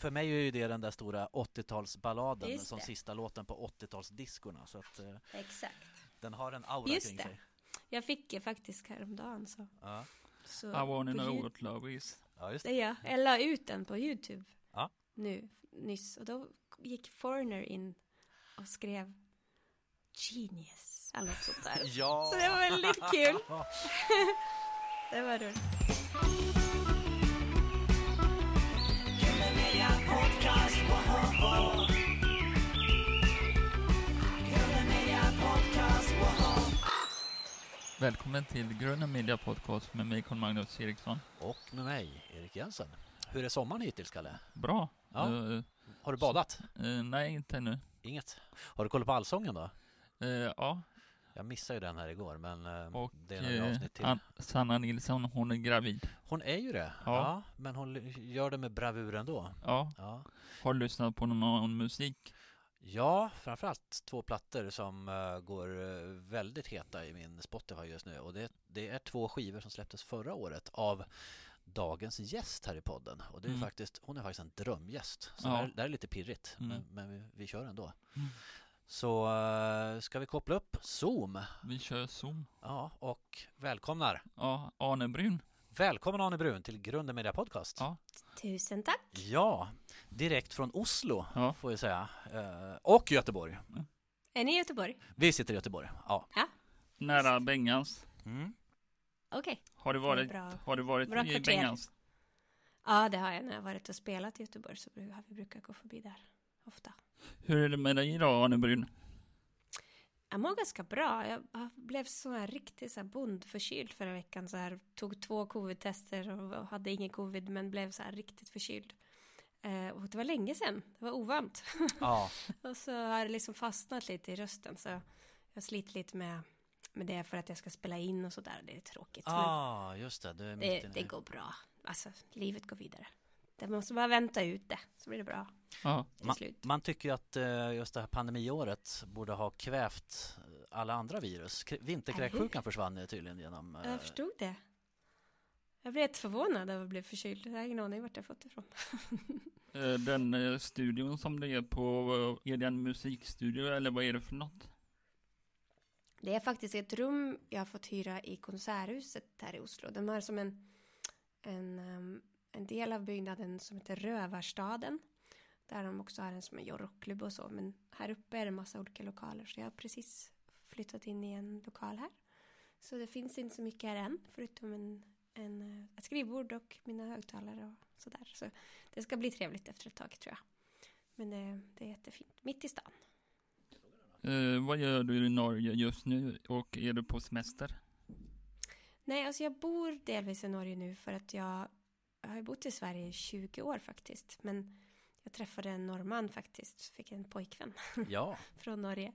för mig är ju det den där stora 80-talsballaden Just som sista låten på 80-talsdiskorna. Så att eh, Exakt. den har en aura Just kring det. sig. Jag fick faktiskt häromdagen så. Ja. så I wanna know what love is. ja, just det. Jag. Jag la ut den på Youtube. Ja. Nu, nyss. Och då gick Foreigner in och skrev Genius. Eller något sånt där. Ja! Så det var väldigt kul. Det var roligt. Välkommen till Gröna Media Podcast med mig Carl Magnus Eriksson. Och med mig, Erik Jensen. Hur är sommaren hittills, Kalle? Bra. Ja. Eh, Har du badat? eh, nej, inte ännu. Inget? Har du kollat på Allsången då? Eh, ja, Jag missade ju den här igår, men eh, och det är några eh, avsnitt till. An- Sanna Nilsson, hon är gravid. Hon är ju det. Ja. Ja. men hon gör det med bravur ändå. Ja, Ja. har lyssnat på någon musik. Ja, framförallt två plattor som eh, går väldigt heta i min Spotify just nu. Och det, det är två skivor som släpptes förra året av dagens gäst här i podden. Och det är Mm. faktiskt, hon är faktiskt en drömgäst. Så Ja. det här är lite pirrigt, Mm. men, men vi, vi kör ändå. Mm. Så eh, ska vi koppla upp Zoom? Vi kör Zoom. Ja, och välkomnar. Ja, Arne Brun. Välkommen Arne Brun till Grunden Media Podcast. Ja. Tusen tack. Ja, direkt från Oslo Ja. får jag säga. Eh, och Göteborg. Är ni i Göteborg? Vi sitter i Göteborg. Ja. Nära Bengans. Mm. Okej. Har du varit, Bra. har du varit i. Bengans? Ja, det har jag. När jag varit och spelat i Göteborg så har vi brukat gå förbi där ofta. Hur är det med dig idag, Arne Brun? Jag mår ganska bra. Jag blev så här riktigt så här bondförkyld förra veckan. Så här, tog två covid-tester och hade ingen covid men blev så här riktigt förkyld. Eh, och det var länge sedan. Det var ovant. ja. och så har det liksom fastnat lite i rösten. Så jag sliter lite med, med det för att jag ska spela in och sådär. Det är tråkigt. Ah, just det. Du är men mitt det, inne. det går bra. Alltså, livet går vidare. Det måste bara vänta ut det. Så blir det bra Ja, Man, man tycker ju att eh, just det här pandemiåret borde ha kvävt eh, alla andra virus. Vinterkräksjukan försvann ju tydligen genom... eh, Jag förstod det. Jag blev jätteförvånad över att bli förkyld. Jag har ingen aning vart jag fått det ifrån. eh, den eh, studion som det är på, eh, är det en musikstudio eller vad är det för något? Det är faktiskt ett rum jag har fått hyra i Konserthuset här i Oslo. De har som en, en, um, en del av byggnaden som heter Rövarstaden. Där de också har en som en rockklubb och så. Men här uppe är det massa olika lokaler. Så jag har precis flyttat in i en lokal här. Så det finns inte så mycket här än. Förutom en, en, eh, ett skrivbord och mina högtalare och sådär. Så det ska bli trevligt efter ett tag tror jag. Men det, det är jättefint. Mitt i stan. Eh, vad gör du i Norge just nu och är du på semester? Nej, alltså jag bor delvis i Norge nu för att jag, jag har ju bott i Sverige i 20 år faktiskt. Men jag träffade en norrman faktiskt, fick en pojkvän Ja, från Norge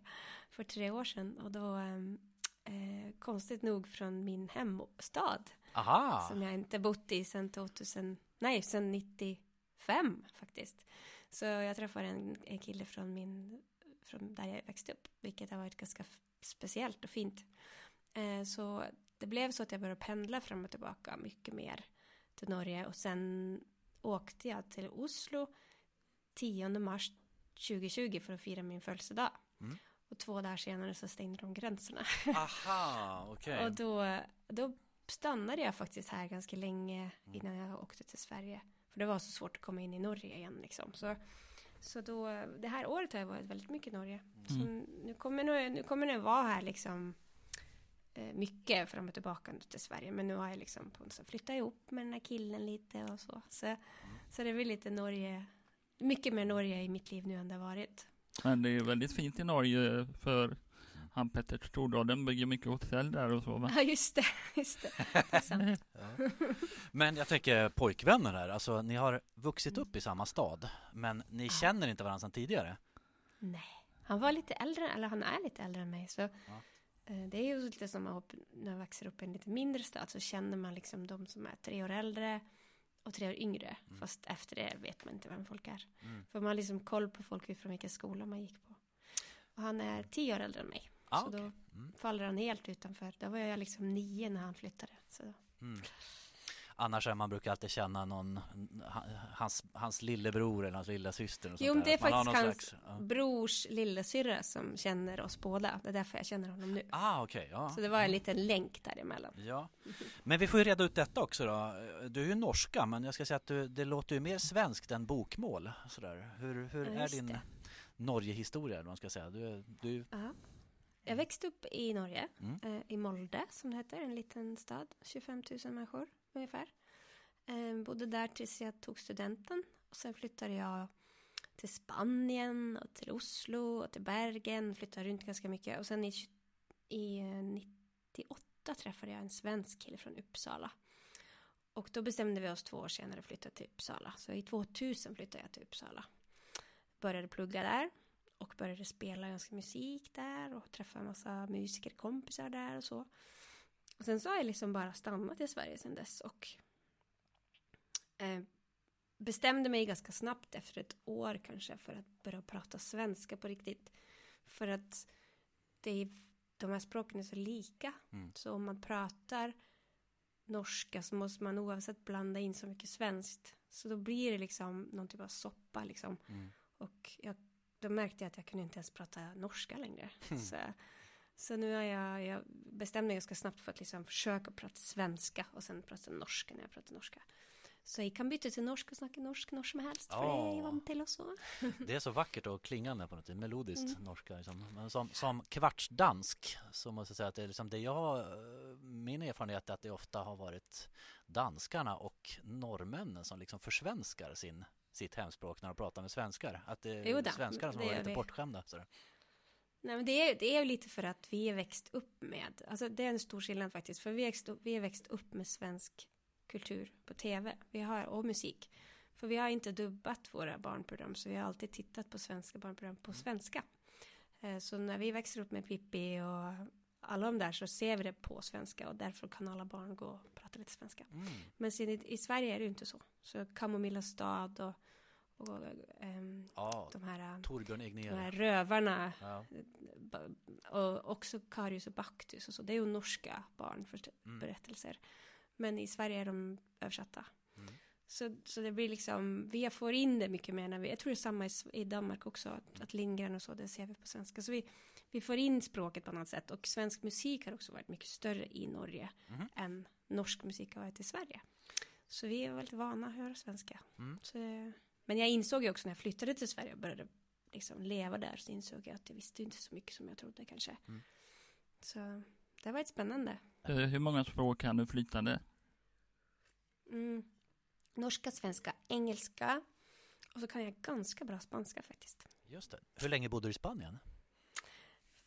för tre år sedan. Och då, ehm, eh, konstigt nog från min hemstad, aha! som jag inte bott i sedan 2000, nej, sedan 95 faktiskt. Så jag träffade en, en kille från min, från där jag växte upp, vilket har varit ganska speciellt och fint. Eh, så det blev så att jag började pendla fram och tillbaka mycket mer till Norge och sen åkte jag till Oslo 10 mars 2020 för att fira min födelsedag. Mm. Och två dagar senare så stängde de gränserna. Aha, okej. Och då, då stannade jag faktiskt här ganska länge innan jag åkte till Sverige. För det var så svårt att komma in i Norge igen liksom. Så, så då, det här året har jag varit väldigt mycket i Norge. Så nu kommer nu, nu kommer vara här liksom mycket fram och tillbaka till Sverige. Men nu har jag liksom på så flyttat ihop med den här killen lite och så. Så, så det blir lite Norge, mycket mer Norge i mitt liv nu än det har varit. Men det är väldigt fint i Norge för han Petter Stordalen bygger mycket hotell där och så va? Ja, just det. Just det. det. Ja. Men jag tänker pojkvänner här, alltså ni har vuxit upp i samma stad men ni känner inte varandra sedan tidigare? Nej, han var lite äldre, eller han är lite äldre än mig. Så eh, det är ju lite som att när man växer upp i en lite mindre stad så känner man liksom de som är tre år äldre och tre år yngre. Fast efter det vet man inte vem folk är. Mm. För man har liksom koll på folk utifrån vilken skola man gick på. Och han är tio år äldre än mig. Ah, så okej. då Mm. faller han helt utanför. Då var jag liksom nio när han flyttade. Så Mm. Annars är man brukar alltid känna någon, hans, hans lillebror eller hans lilla syster. Och Jo, men det är faktiskt hans slags, ja. brors lillasyrra som känner oss båda. Det är därför jag känner honom nu. Ah, okej. ja. Så det var en liten länk däremellan. Ja, men vi får ju reda ut detta också då. Du är ju norska, men jag ska säga att du, det låter ju mer svenskt än bokmål. Sådär. Hur, hur Ja, är din det. Norgehistoria, eller vad man ska säga? Du, du, Ja. Jag växte upp i Norge, Mm. eh, i Molde som det heter, en liten stad, 25 000 människor ungefär. Eh, bodde där tills jag tog studenten och sen flyttade jag till Spanien och till Oslo och till Bergen, flyttade runt ganska mycket och sen i, i eh, 98 träffade jag en svensk kille från Uppsala. Och då bestämde vi oss två år senare att flytta till Uppsala. Så i 2000 flyttade jag till Uppsala. Började plugga där och började spela ganska musik där och träffa en massa musikerkompisar där och så. Och sen så har jag liksom bara stannat i Sverige sedan dess och eh, bestämde mig ganska snabbt efter ett år kanske för att börja prata svenska på riktigt. För att det är, de här språken är så lika. Mm. Så om man pratar norska så måste man oavsett blanda in så mycket svenskt. Så då blir det liksom någon typ av soppa liksom. mm. Och jag, då märkte jag att jag kunde inte ens prata norska längre. Mm. Så, så nu har jag, jag bestämde mig ganska snabbt för att liksom försöka prata svenska och sen prata norska när jag pratar norska. Så jag kan byta till norska och snacka norsk när som helst. För det är jag Ja. van till och så. Det är så vackert och klingande på något sätt, melodiskt Mm. norska. Liksom. Men som, som kvartsdansk så måste jag säga att det är liksom det jag, min erfarenhet är att det ofta har varit danskarna och norrmännen som liksom försvenskar sin, sitt hemspråk när de pratar med svenskar. Att det är Jo då, svenskarna som har varit lite vi. bortskämda. sådär. Nej men det är, det är ju lite för att vi är växt upp med, alltså det är en stor skillnad faktiskt, för vi är växt upp, vi är växt upp med svensk kultur på tv, vi har, och musik. För vi har inte dubbat våra barnprogram, så vi har alltid tittat på svenska barnprogram på svenska. Eh, Så när vi växer upp med Pippi och alla de där så ser vi det på svenska och därför kan alla barn gå och prata lite svenska. Mm. Men i, i Sverige är det ju inte så. Så Kamomilla stad och, och ehm, Ja, de här, Torbjörn de här rövarna Ja. och också Karius och Baktus och så. Det är ju norska Mm. barnberättelser. Men i Sverige är de översatta. Mm. Så, så det blir liksom, vi får in det mycket mer när vi, jag tror det är samma i, i Danmark också, att, att Lindgren och så, det ser vi på svenska. Så vi, vi får in språket på annat sätt och svensk musik har också varit mycket större i Norge Mhm. än norsk musik har varit i Sverige. Så vi är väldigt vana att höra svenska. Mm. Så, men jag insåg ju också när jag flyttade till Sverige och började liksom leva där så insåg jag att jag visste inte så mycket som jag trodde kanske. Mm. Så det har varit spännande. Hur många språk kan du flytande? Mm. Norska, svenska, engelska och så kan jag ganska bra spanska faktiskt. Just det. Hur länge bodde du i Spanien?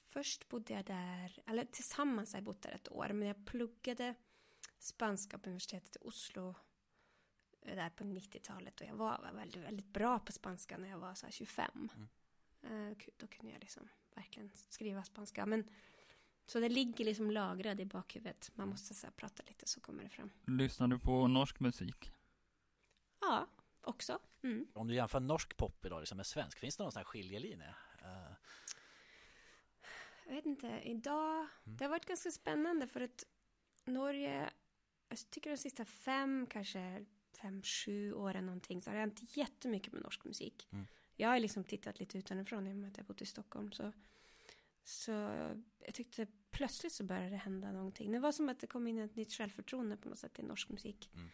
Först bodde jag där, eller tillsammans har jag bott där ett år, men jag pluggade spanska på universitetet i Oslo där på 90-talet och jag var väldigt, väldigt bra på spanska när jag var så här 25. Eh, ku- Då kunde jag liksom verkligen skriva spanska. Men, så det ligger liksom lagrad i bakhuvudet. Man måste så här prata lite så kommer det fram. Lyssnar du på norsk musik? Ja, också. Mm. Om du jämför norsk pop idag liksom med svensk, finns det någon sån här skiljelinje? Eh, Jag vet inte, idag, det har varit ganska spännande för att Norge, jag tycker de sista fem, kanske fem, sju åren någonting så har det hänt jättemycket med norsk musik. Mm. Jag har liksom tittat lite utanifrån i och med att jag bott i Stockholm så, så jag tyckte plötsligt så började det hända någonting. Det var som att det kom in ett nytt självförtroende på något sätt i norsk musik. Mm.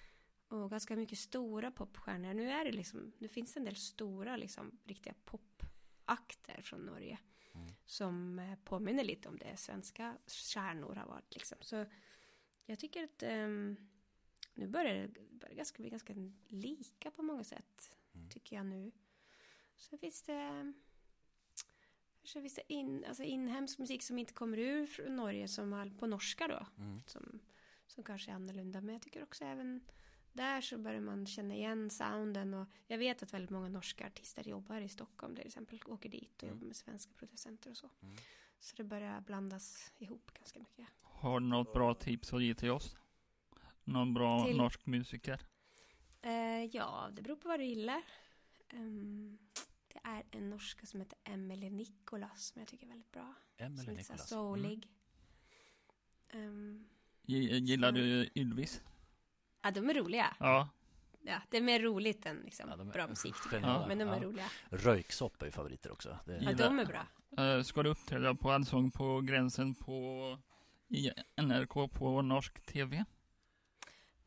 Och ganska mycket stora popstjärnor. Nu är det liksom, nu finns det en del stora liksom riktiga popakter från Norge Mm. som eh, påminner lite om det svenska stjärnor har varit liksom. Så jag tycker att ehm, nu börjar det börjar ganska, bli ganska lika på många sätt, Mm. tycker jag nu. Så finns det kanske det in, alltså inhemsk musik som inte kommer ur från Norge som på norska då, Mm. som, som kanske är annorlunda. Men jag tycker också även där så börjar man känna igen sounden och jag vet att väldigt många norska artister jobbar i Stockholm till exempel, åker dit och Mm. jobbar med svenska producenter och så. Mm. Så det börjar blandas ihop ganska mycket. Har du något bra tips att ge till oss? Någon bra Till- norsk musiker? Eh, ja, det beror på vad du gillar. Ehm, det är en norska som heter Emelie Nicolas som jag tycker är väldigt bra. som Emelie är lite så här Nicolas. Mm. soulig. Ehm, Gi- Gillar du Ylvis? Ja, de är roliga. Ja, Ja, det är mer roligt än liksom, Ja, är bra musik tycker jag. Men de är Ja. roliga. Röyksopp är ju favoriter också. Det, Ja, de är bra. Eh, ska du uppträda på Allsång på gränsen på i NRK på norsk TV?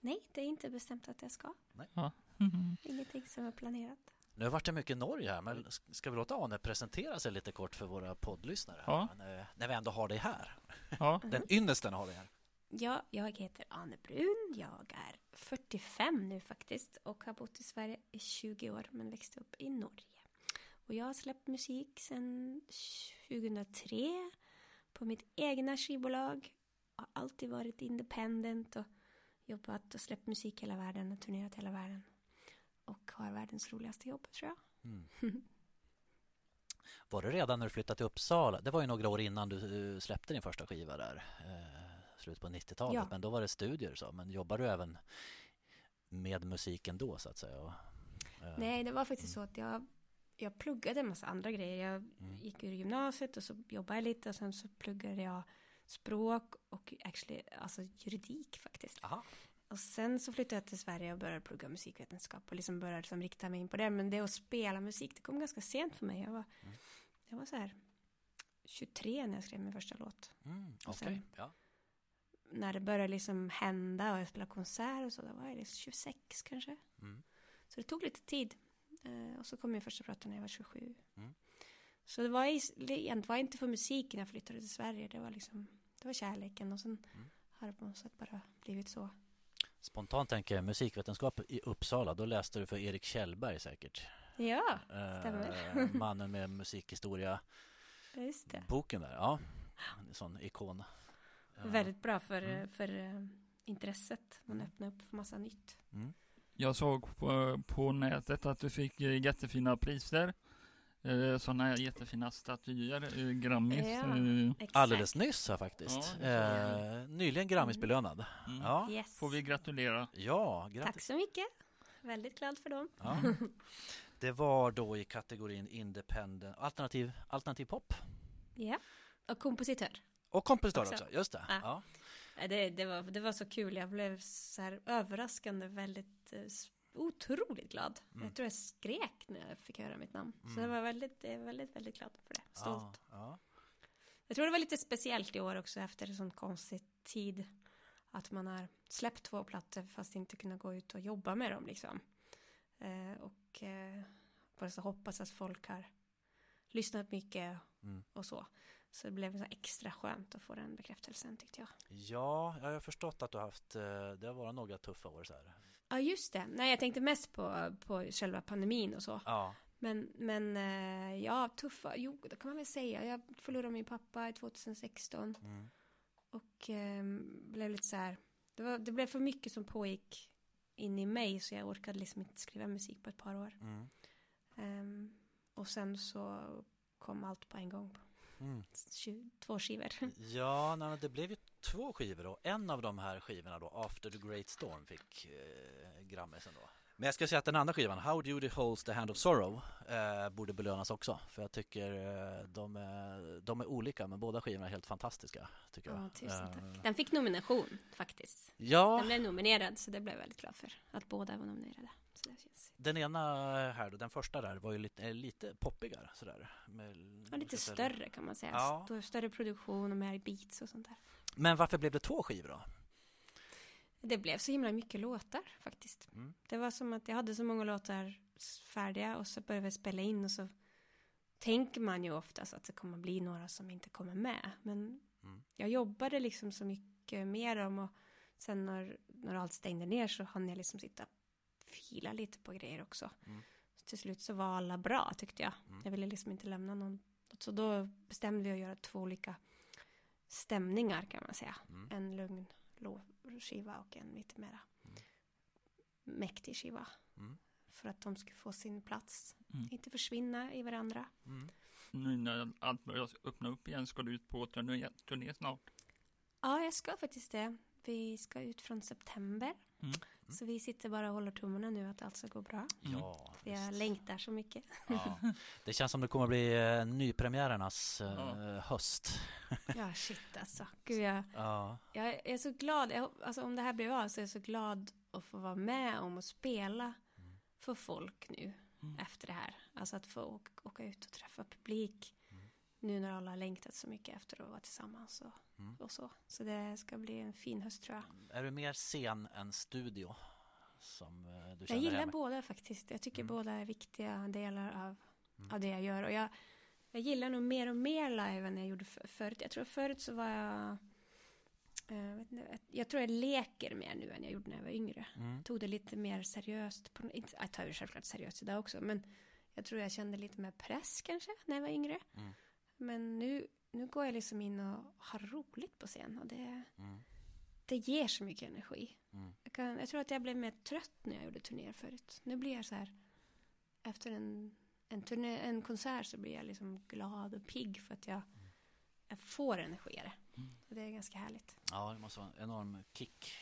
Nej, det är inte bestämt att jag ska. Ja. Mhm. Ingenting som är planerat. Nu har varit det mycket Norge här, men ska vi låta Ane presentera sig lite kort för våra poddlyssnare? Ja. när, när vi ändå har dig här. ja. Den ynnesten har dig här. Ja, jag heter Anne Brun. Jag är 45 nu faktiskt och har bott i Sverige i 20 år men växte upp i Norge. Och jag har släppt musik sedan 2003 på mitt egna skivbolag. Har alltid varit independent och jobbat och släppt musik hela världen och turnerat hela världen. Och har världens roligaste jobb tror jag. Mm. Var det redan när du flyttade till Uppsala? Det var ju några år innan du eh, släppte din första skiva där. Eh, slutet på 90-talet. Ja. Men då var det studier så. Men jobbar du även med musiken då så att säga? Och, eh, Nej, det var faktiskt så att jag, jag pluggade en massa andra grejer. Jag Mm. gick ur gymnasiet och så jobbade jag lite och sen så pluggade jag språk och actually, alltså juridik faktiskt. Aha. Och sen så flyttade jag till Sverige och började plugga musikvetenskap och liksom började liksom rikta mig in på det. Men det att spela musik, det kom ganska sent för mig. Jag var, Mm. jag var så här 23 när jag skrev min första låt. Mm, Och sen- ja. När det började liksom hända och jag spelade konsert och så, då var jag liksom 26 kanske. Mm. Så det tog lite tid. Eh, och så kom min första platta när jag var 27. Mm. Så det var, det var inte för musiken jag flyttade till Sverige. Det var liksom, det var kärleken och sen Mm. har det på något sätt bara blivit så. Spontant tänker jag musikvetenskap i Uppsala. Då läste du för Erik Kjellberg säkert. Ja, Eh, Stämmer. mannen med musikhistoria just det. boken där. Ja, en sån ikon. Eh, Väldigt bra för, Mm. för eh, intresset. Man Mm. öppnar upp för massa nytt. Mm. Jag såg på, på nätet att du fick eh, jättefina priser. Eh, sådana jättefina statyer, eh, Grammis. Ja. Eh. Alldeles nyss här faktiskt. Ja, eh, nyligen Grammisbelönad. mm. Ja, Yes. Får vi gratulera. ja Tack så mycket. Väldigt glad för dem. Ja. Det var då i kategorin independent, alternativ, alternativ pop. Ja. Och kompositör. Och kompositör också, Också. just det. Ja. Det, det, var, det var så kul. Jag blev så här överraskande väldigt otroligt glad. Mm. Jag tror jag skrek när jag fick höra mitt namn. Så Mm. jag var väldigt, är väldigt, väldigt glad för det. Stolt. Ja, ja. Jag tror det var lite speciellt i år också efter en sån konstig tid. Att man har släppt två plattor fast inte kunnat gå ut och jobba med dem liksom. Eh, och eh, bara så hoppas att folk har lyssnat mycket Mm. och så. Så det blev så extra skönt att få den bekräftelsen tyckte jag. ja, jag har förstått att du har haft, eh, det har varit några tuffa år så här. Ja just det. Nej jag tänkte mest på, på själva pandemin och så. Ja, Men, men eh, ja, tuffa. Jo, det kan man väl säga. Jag förlorade min pappa i 2016. mm. Och eh, blev lite så här. Det, var, det blev för mycket som pågick in i mig. Så jag orkade liksom inte skriva musik på ett par år. Mm. Ehm, och sen så kom allt på en gång. Mm. 20, två skivor. Ja, nej, det blev ju två skivor och en av de här skivorna då, After the Great Storm, fick eh, Grammisen då. Men jag ska säga att den andra skivan, How Duty Holds the Hand of Sorrow, eh, borde belönas också. För jag tycker eh, de, är, de är olika, men båda skivorna är helt fantastiska. Tycker jag. Ja, tusen tack. Eh, Den fick nomination faktiskt. ja, Den blev nominerad så det blev jag väldigt glad för. Att båda var nominerade. Så det känns... den ena här då, den första där var ju lite, är lite poppigare sådär. Med, Ja, lite större kan man säga. Ja. Större produktion och mer beats och sånt där. Men varför blev det två skivor då? Det blev så himla mycket låtar faktiskt. Mm. Det var som att jag hade så många låtar färdiga och så började vi spela in och så tänker man ju oftast att det kommer bli några som inte kommer med. Men Mm. jag jobbade liksom så mycket med dem och sen när, när allt stängde ner så hann jag liksom sitta och fila lite på grejer också. Mm. Till slut så var alla bra tyckte jag. Mm. Jag ville liksom inte lämna någon. Så då bestämde vi att göra två olika stämningar kan man säga. Mm. En lugn skiva och en lite mera Mm. mäktig skiva. Mm. För att de skulle få sin plats. Mm. Inte försvinna i varandra. Mm. Nu när allt börjar öppna upp igen ska du ut på turné, turné snart. Ja, jag ska faktiskt det. Vi ska ut från september. Så vi sitter bara och håller tummarna nu att allt ska gå bra. Mm. Ja, jag längtar så mycket. Ja. Det känns som det kommer bli eh, nypremiärernas eh, Ja. höst. Ja, shit alltså. Gud, jag, Ja. jag är så glad. Jag, alltså, om det här blir av så är jag så glad att få vara med om att spela Mm. för folk nu Mm. efter det här. Alltså att få åka, åka ut och träffa publik Mm. nu när alla har längtat så mycket efter att vara tillsammans och, Mm. och så. Så det ska bli en fin höst tror jag. Är du mer scen än studio? Som eh, du Jag gillar båda faktiskt. Jag tycker Mm. båda är viktiga delar av, Mm. av det jag gör. Och jag, jag gillar nog mer och mer live än jag gjorde för, förut. Jag tror förut så var jag... eh, vet inte, jag tror jag leker mer nu än jag gjorde när jag var yngre. Mm. Tog det lite mer seriöst. På, inte, jag tar det självklart seriöst idag också. Men jag tror jag kände lite mer press kanske när jag var yngre. Mm. Men nu, nu går jag liksom in och har roligt på scen. Och det, Mm. det ger så mycket energi. Mm. Jag, kan, jag tror att jag blev mer trött när jag gjorde turnéer förut. Nu blir jag så här, efter en, en, turné, en konsert så blir jag liksom glad och pigg för att jag, jag får energi av det. Mm. Och det är ganska härligt. Ja, det måste vara en enorm kick.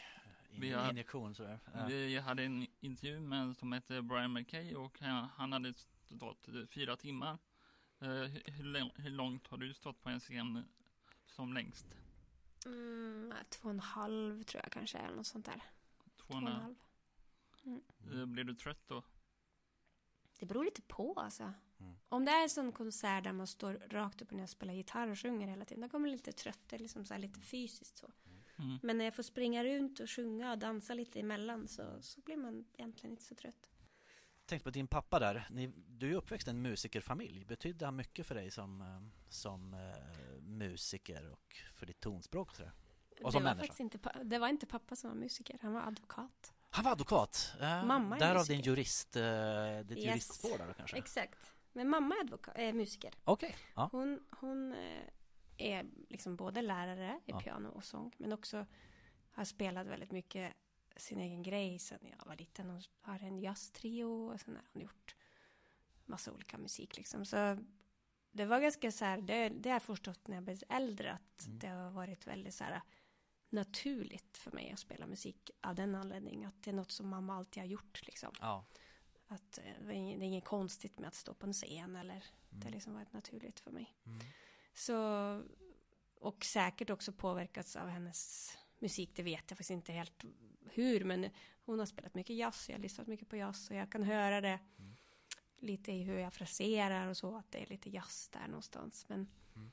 In, Vi har- Injektion sådär. Ja. Vi hade en intervju med en som hette Brian McKay och han, han hade stått eh, fyra timmar. Eh, hur, hur lång- hur långt har du stått på en scen som längst? Mm, två och en halv tror jag kanske, eller något sånt där. Två och en halv. halv. Eh, Blir du trött då? Det beror lite på alltså. Mm. Om det är en sån konsert där man står rakt upp och ner och spelar gitarr och sjunger hela tiden, då kommer jag lite trött, det är liksom så här lite fysiskt så. Mm. Men när jag får springa runt och sjunga och dansa lite emellan så, så blir man egentligen inte så trött. Tänkte på din pappa där. Ni, du är uppväxt i en musikerfamilj. Betydde han mycket för dig som, eh, som eh, musiker och för ditt tonspråk och sådär? Och som det, var människa? inte, det var inte pappa som var musiker, han var advokat. Han var advokat. Eh, Mamma är därav musiker. din jurist, eh, ditt Yes. juristspår där då kanske? Exakt. Men mamma är advoka- äh, musiker. Okej, ja. Hon, hon är liksom både lärare i Ja. piano och sång, men också har spelat väldigt mycket sin egen grej sen jag var liten. Hon har en jazztrio och sen har hon gjort massa olika musik liksom. Så det var ganska så här, det, det har jag förstått när jag blev äldre, att Mm. det har varit väldigt så här naturligt för mig att spela musik av den anledningen. Att det är något som mamma alltid har gjort liksom. ja. Att eh, det är inget, konstigt med att stå på en scen eller det har Mm. liksom varit naturligt för mig. Mm. Så, och säkert också påverkats av hennes musik, det vet jag faktiskt inte helt hur, men hon har spelat mycket jazz, jag har lyssnat mycket på jazz och jag kan höra det Mm. lite i hur jag fraserar och så, att det är lite jazz där någonstans, men Mm.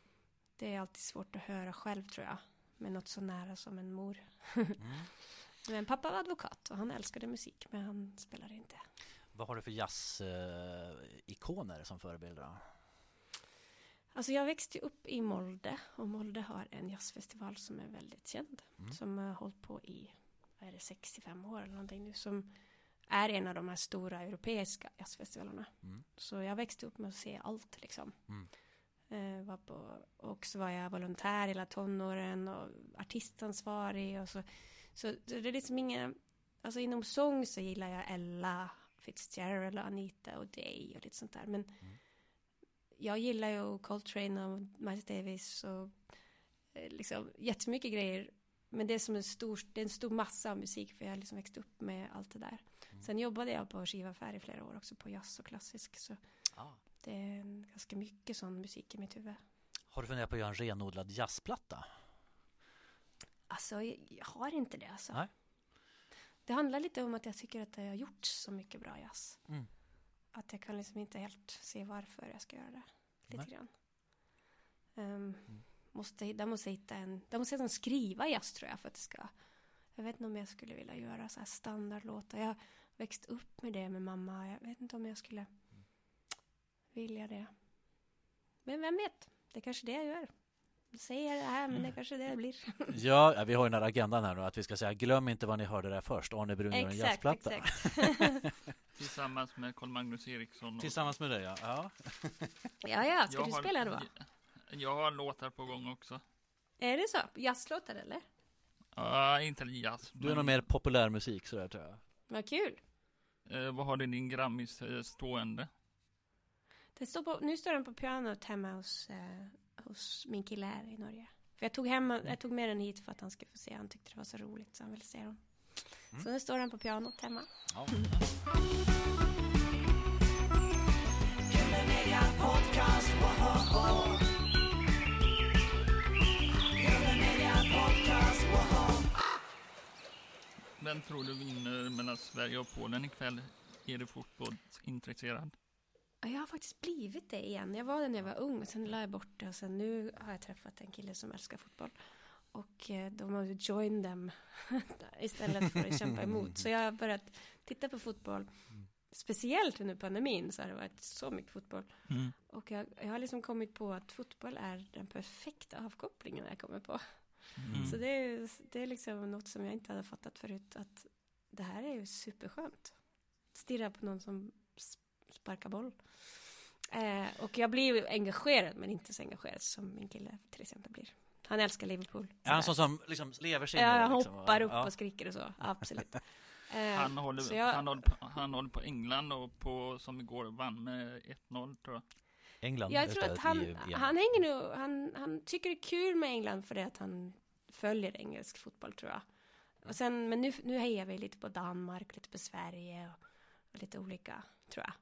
det är alltid svårt att höra själv tror jag, med något så nära som en mor. Mm. Men pappa var advokat och han älskade musik, men han spelade inte. Vad har du för jazzikoner som förebilder? Alltså jag växte upp i Molde och Molde har en jazzfestival som är väldigt känd. Mm. Som har hållit på i, vad är det, 65 år eller någonting nu. Som är en av de här stora europeiska jazzfestivalerna. Mm. Så jag växte upp med att se allt liksom. Mm. Eh, var på, och så var jag volontär hela tonåren och artistansvarig och så. Så det är liksom inga, alltså inom sång så gillar jag Ella Fitzgerald och Anita och Day och lite sånt där. Men Mm. jag gillar ju Coltrane och Miles Davis och eh, liksom jättemycket grejer. Men det är som en stor, det är en stor massa av musik för jag har liksom växt upp med allt det där. Mm. Sen jobbade jag på skivaffär i flera år också på jazz och klassisk. Så Ja. det är ganska mycket sån musik i mitt huvud. Har du funderat på att göra en renodlad jazzplatta? Alltså, jag, jag har inte det alltså. Nej. Det handlar lite om att jag tycker att det har gjorts så mycket bra jazz. Mm. Att jag kan liksom inte helt se varför jag ska göra det. Lite Nej. grann. Um, måste, där måste jag hitta en, där måste jag skriva jazz tror jag för att det ska. Jag vet inte om jag skulle vilja göra så här standardlåtar. Jag har växt upp med det med mamma. Jag vet inte om jag skulle vilja det. Men vem vet? Det är kanske det jag gör. Jag säger det här, men det är kanske det det blir. Ja, vi har ju den här agendan här nu att vi ska säga glöm inte vad ni hörde där först. Arne Brun gör en jazzplatta. exakt. Tillsammans med Carl Magnus Eriksson. Och, Tillsammans med dig ja. ja. ja, ja, ska Jag du har- spela då? Jag har låtar på gång också. Är det så? Jazzlåtar eller? Ja, inte jazz. Du är nog mer populärmusik sådär tror jag. Vad kul. Eh, vad har du din Grammis eh, stående? Det står på, nu står den på pianot hemma hos, eh, hos min kille här i Norge. För jag tog, hem, jag tog med den hit för att han skulle få se. Han tyckte det var så roligt så han ville se den. Mm. Så nu står den på pianot hemma. Ja. Men vem tror du vinner mellan Sverige och Polen ikväll? Är du fotbollsintresserad? Ja, Jag har faktiskt blivit det igen. Jag var det när jag var ung och sen la jag bort det och sen nu har jag träffat en kille som älskar fotboll. Och eh, de har joined them istället för att kämpa emot. Så jag har börjat titta på fotboll. Speciellt under pandemin så har det varit så mycket fotboll. Mm. Och jag, jag har liksom kommit på att fotboll är den perfekta avkopplingen jag kommer på. Mm. Så det är, det är liksom något som jag inte hade fattat förut. Att det här är ju superskönt. Stirra på någon som sparkar boll. Eh, och jag blir ju engagerad men inte så engagerad som min kille till exempel blir. Han älskar Liverpool. Är han sån som liksom lever sig Ja, han liksom? hoppar upp Ja. och skriker och så. Absolut. Eh, Han, håller, jag- han, håller på, han håller på England och på, som igår vann med 1-0 tror jag. England Jag tror att han, EU han hänger nog, han, han tycker det är kul med England för det att han följer engelsk fotboll tror jag. Och sen, men nu, nu hejar vi lite på Danmark, lite på Sverige och, och lite olika, tror jag.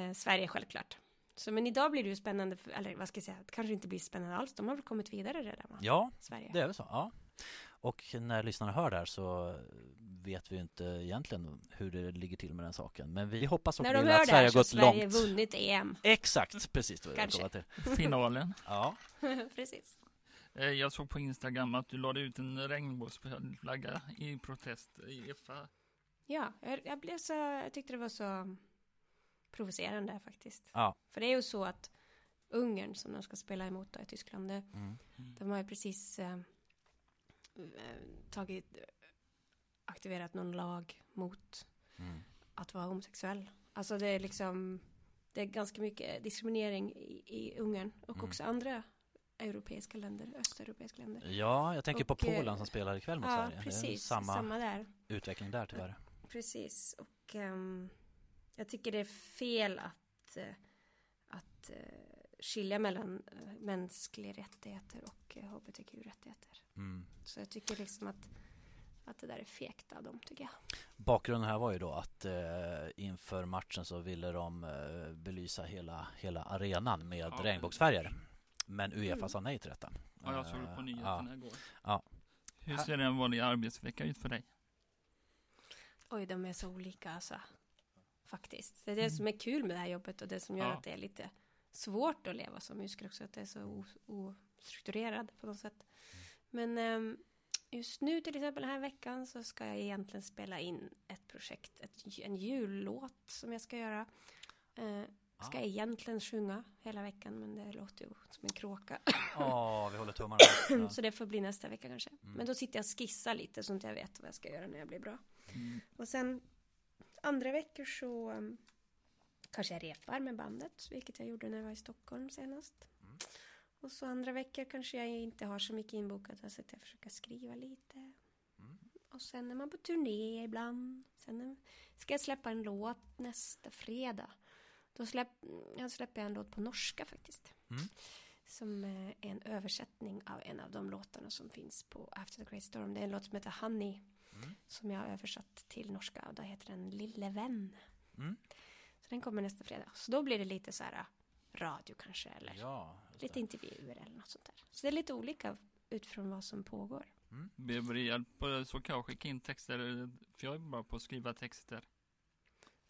Eh, Sverige självklart. Så men idag blir det ju spännande, för, eller vad ska jag säga, det kanske inte blir spännande alls. De har väl kommit vidare redan va? Ja, Sverige. det är väl så. Ja. Och när lyssnarna hör det här så vet vi ju inte egentligen hur det ligger till med den saken. Men vi hoppas och När de vill hör att det Sverige här har så har gått Sverige långt. vunnit EM. Exakt, precis jag Kanske. till. Finalen. Ja, Precis. Eh, Jag såg på Instagram att du lade ut en regnbågsflagga i protest i FA. Ja, jag, jag blev så, jag tyckte det var så provocerande faktiskt. ja. För det är ju så att Ungern som de ska spela emot då i Tyskland, det, Mm. de har ju precis eh, tagit, aktiverat någon lag mot Mm. att vara homosexuell. Alltså det är liksom, det är ganska mycket diskriminering i, i Ungern och Mm. också andra europeiska länder, östeuropeiska länder. ja jag tänker på Och, eh, Polen som spelar ikväll mot Ja, Sverige. Det är precis. samma, Samma där. utveckling där tyvärr. Precis, och ehm, jag tycker det är fel att, eh, att eh, skilja mellan uh, mänskliga rättigheter och uh, hbtq-rättigheter. Mm. Så jag tycker liksom att, att det där är fegt av dem, tycker jag. Bakgrunden här var ju då att eh, inför matchen så ville de eh, belysa hela, hela arenan med Ja. regnbågsfärger. Men Uefa Mm. sa nej till detta. Ja, jag såg det på Eh, nyheterna ja. igår. Ja. Hur ser en vanlig arbetsvecka ut för dig? Oj, de är så olika alltså. Faktiskt. Det är det som är kul med det här jobbet och det som gör Ja. att det är lite svårt att leva som musiker också. Att det är så o- ostrukturerad på något sätt. Men ehm, just nu till exempel den här veckan så ska jag egentligen spela in ett projekt, ett, en jullåt som jag ska göra. Eh, ska Ah. egentligen sjunga hela veckan men det låter ju som en kråka. Ja, vi håller tummarna. Ja. så det får bli nästa vecka kanske. Mm. Men då sitter jag och skissar lite så att jag vet vad jag ska göra när jag blir bra. Mm. Och sen andra veckor så um, kanske jag repar med bandet, vilket jag gjorde när jag var i Stockholm senast. Mm. Och så andra veckor kanske jag inte har så mycket inbokat, så att jag försöker skriva lite. Mm. Och sen är man på turné ibland. Sen ska jag släppa en låt nästa fredag. Då släpp, jag släpper jag en låt på norska faktiskt. Mm. Som är en översättning av en av de låtarna som finns på After the Great Storm. Det är en låt som heter Honey Mm. som jag har översatt till norska och då heter den Lille vän. Mm. Så den kommer nästa fredag. Så då blir det lite så här äh, radio kanske eller Ja, lite det. intervjuer eller något sånt där. Så det är lite olika utifrån vad som pågår. Behöver du hjälp eh, så kan jag skicka in texter, för jag är bara på att skriva texter.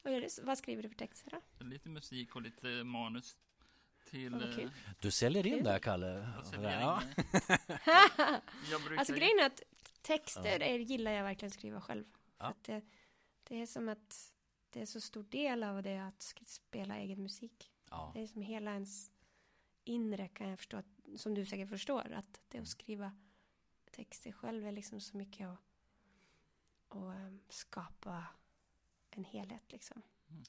Och är det, vad skriver du för texter då? Lite musik och lite manus. Till... Ja, eh, Du säljer in där, Kalle. jag Ja. Jag brukar alltså grejen är att texter är, gillar jag verkligen skriva själv. För Ja. att det, det är som att det är så stor del av det att spela egen musik. Ja. Det är som hela ens inre kan jag förstå, som du säkert förstår, att det att skriva texter själv är liksom så mycket att, att ehm, skapa en helhet liksom. Mm.